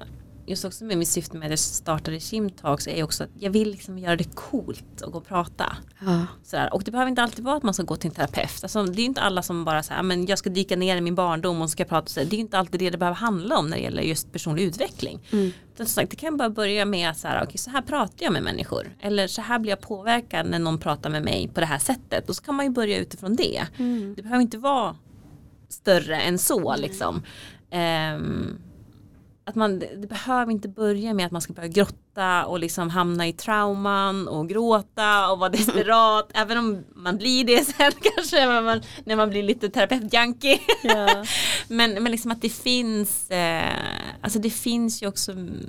just också med mitt syfte med att jag startade Kimtalks är ju också att jag vill liksom göra det coolt att gå och prata. Ja. Sådär. Och det behöver inte alltid vara att man ska gå till en terapeut. Alltså, det är inte alla som bara säger men jag ska dyka ner i min barndom och ska prata. Så det är inte alltid det det behöver handla om när det gäller just personlig utveckling. Mm. Utan som sagt, det kan bara börja med att så här, okay, så här pratar jag med människor. Eller så här blir jag påverkad när någon pratar med mig på det här sättet. Och så kan man ju börja utifrån det. Mm. Det behöver inte vara större än så liksom. Ehm, att man, det behöver inte börja med att man ska börja grotta och liksom hamna i trauman och gråta och vara desperat. även om man blir det sen kanske när man, när man blir lite terapeutjunkie. Ja. men, men liksom att det finns, eh, alltså det finns ju också mm,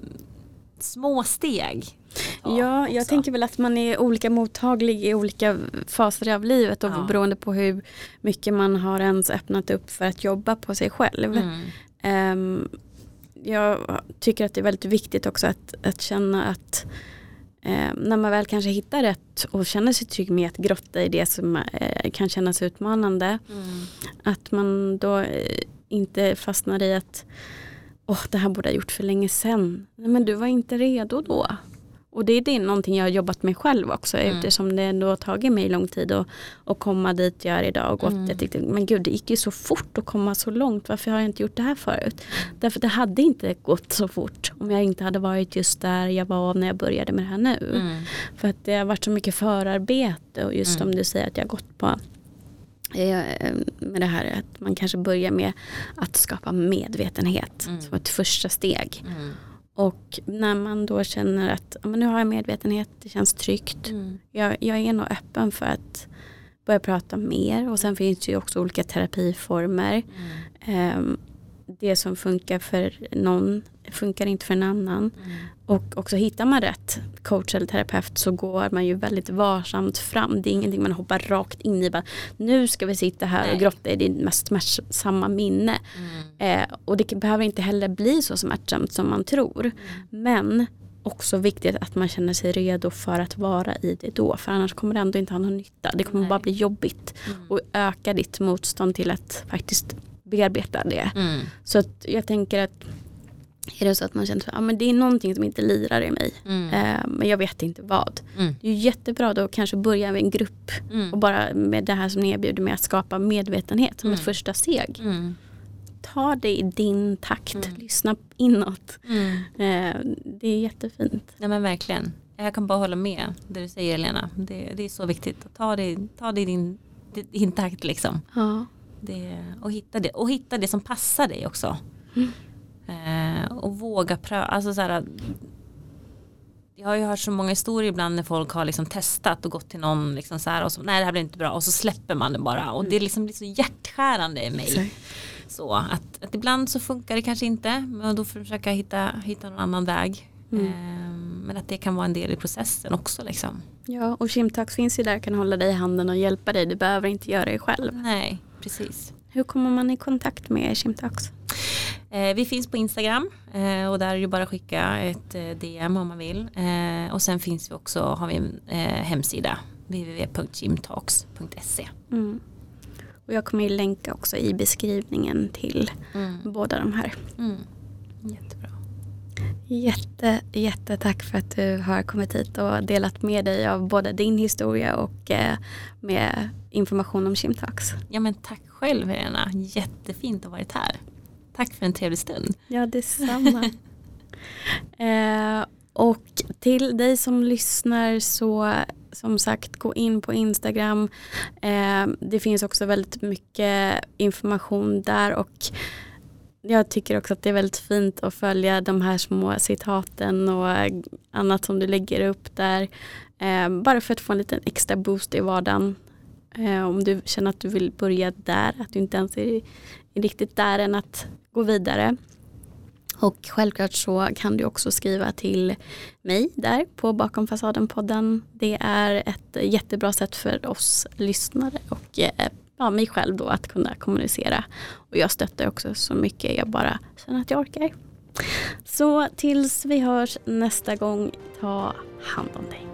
små steg. Ja, jag också. tänker väl att man är olika mottaglig i olika faser av livet och Ja. beroende på hur mycket man har ens öppnat upp för att jobba på sig själv. Mm. Ehm, jag tycker att det är väldigt viktigt också att, att känna att eh, när man väl kanske hittar rätt och känner sig trygg med att grotta i det som eh, kan kännas utmanande, Mm. att man då eh, inte fastnar i att åh, det här borde jag gjort för länge sedan. Nej, men du var inte redo då. Och det är det någonting jag har jobbat med själv också Mm. eftersom det ändå har tagit mig lång tid att, att komma dit jag är idag. Och gått, Mm. jag tyckte, men gud det gick ju så fort att komma så långt, varför har jag inte gjort det här förut? Därför det hade inte gått så fort om jag inte hade varit just där jag var när jag började med det här nu. Mm. För att det har varit så mycket förarbete och just Mm. som du säger att jag har gått på eh, med det här att man kanske börjar med att skapa medvetenhet Mm. som ett första steg. Och när man då känner att men nu har jag medvetenhet, det känns tryggt. Mm. Jag, jag är nog öppen för att börja prata mer och sen finns det ju också olika terapiformer. Mm. Ehm, det som funkar för någon funkar inte för en annan. Mm. Och också hittar man rätt coach eller terapeut så går man ju väldigt varsamt fram. Det är ingenting man hoppar rakt in i. Bara, nu ska vi sitta här Nej. och grotta i din mest smärtsamma minne. Mm. Eh, och det behöver inte heller bli så smärtsamt som man tror. Men också viktigt att man känner sig redo för att vara i det då. För annars kommer det ändå inte ha någon nytta. Det kommer Nej. bara bli jobbigt. Mm. Och öka ditt motstånd till att faktiskt bearbeta det. Mm. Så att jag tänker att är det så att man känner att ah, men det är någonting som inte lirar i mig. Mm. Eh, men jag vet inte vad. Mm. Det är jättebra då att kanske börja med en grupp. Mm. Och bara med det här som ni erbjuder med att skapa medvetenhet som Mm. ett första steg. Mm. Ta det i din takt. Mm. Lyssna inåt. Mm. Eh, det är jättefint. Nej men verkligen. Jag kan bara hålla med det du säger Elena. Det, det är så viktigt. Ta det, ta det i din, din takt liksom. Ja. Det, och, hitta det, och hitta det som passar dig också. Mm. Eh, och våga pröva. Alltså så här, jag har ju hört så många historier ibland när folk har liksom testat och gått till någon liksom så här och så, nej det här blir inte bra och så släpper man det bara och det liksom blir så hjärtskärande i mig. Så att, att ibland så funkar det kanske inte men då får du försöka hitta, hitta någon annan väg. Mm. Ehm, men att det kan vara en del i processen också liksom. Ja, och Kimtax finns ju där kan hålla dig i handen och hjälpa dig. Du behöver inte göra det själv. Nej, precis. Hur kommer man i kontakt med Kimtax? Eh, vi finns på Instagram eh, och där är det bara att skicka ett eh, DM om man vill. Och sen finns vi också, har vi en hemsida www.gymtalks.se. Mm. Och jag kommer ju länka också i beskrivningen till Mm. båda de här. Mm. Jättebra. Jätte, jättetack för att du har kommit hit och delat med dig av både din historia och med information om Kimtax. Ja men tack själv Helena, jättefint att ha varit här. Tack för en trevlig stund. Ja, detsamma. eh, och till dig som lyssnar så som sagt gå in på Instagram. Eh, det finns också väldigt mycket information där och jag tycker också att det är väldigt fint att följa de här små citaten och annat som du lägger upp där. Eh, bara för att få en liten extra boost i vardagen. Eh, om du känner att du vill börja där, att du inte ens är riktigt där än att gå vidare. Och självklart så kan du också skriva till mig där på Bakom fasaden-podden. Det är ett jättebra sätt för oss lyssnare och eh, ja, mig själv då att kunna kommunicera. Och jag stöttar också så mycket jag bara känner att jag orkar. Så tills vi hörs nästa gång, ta hand om dig.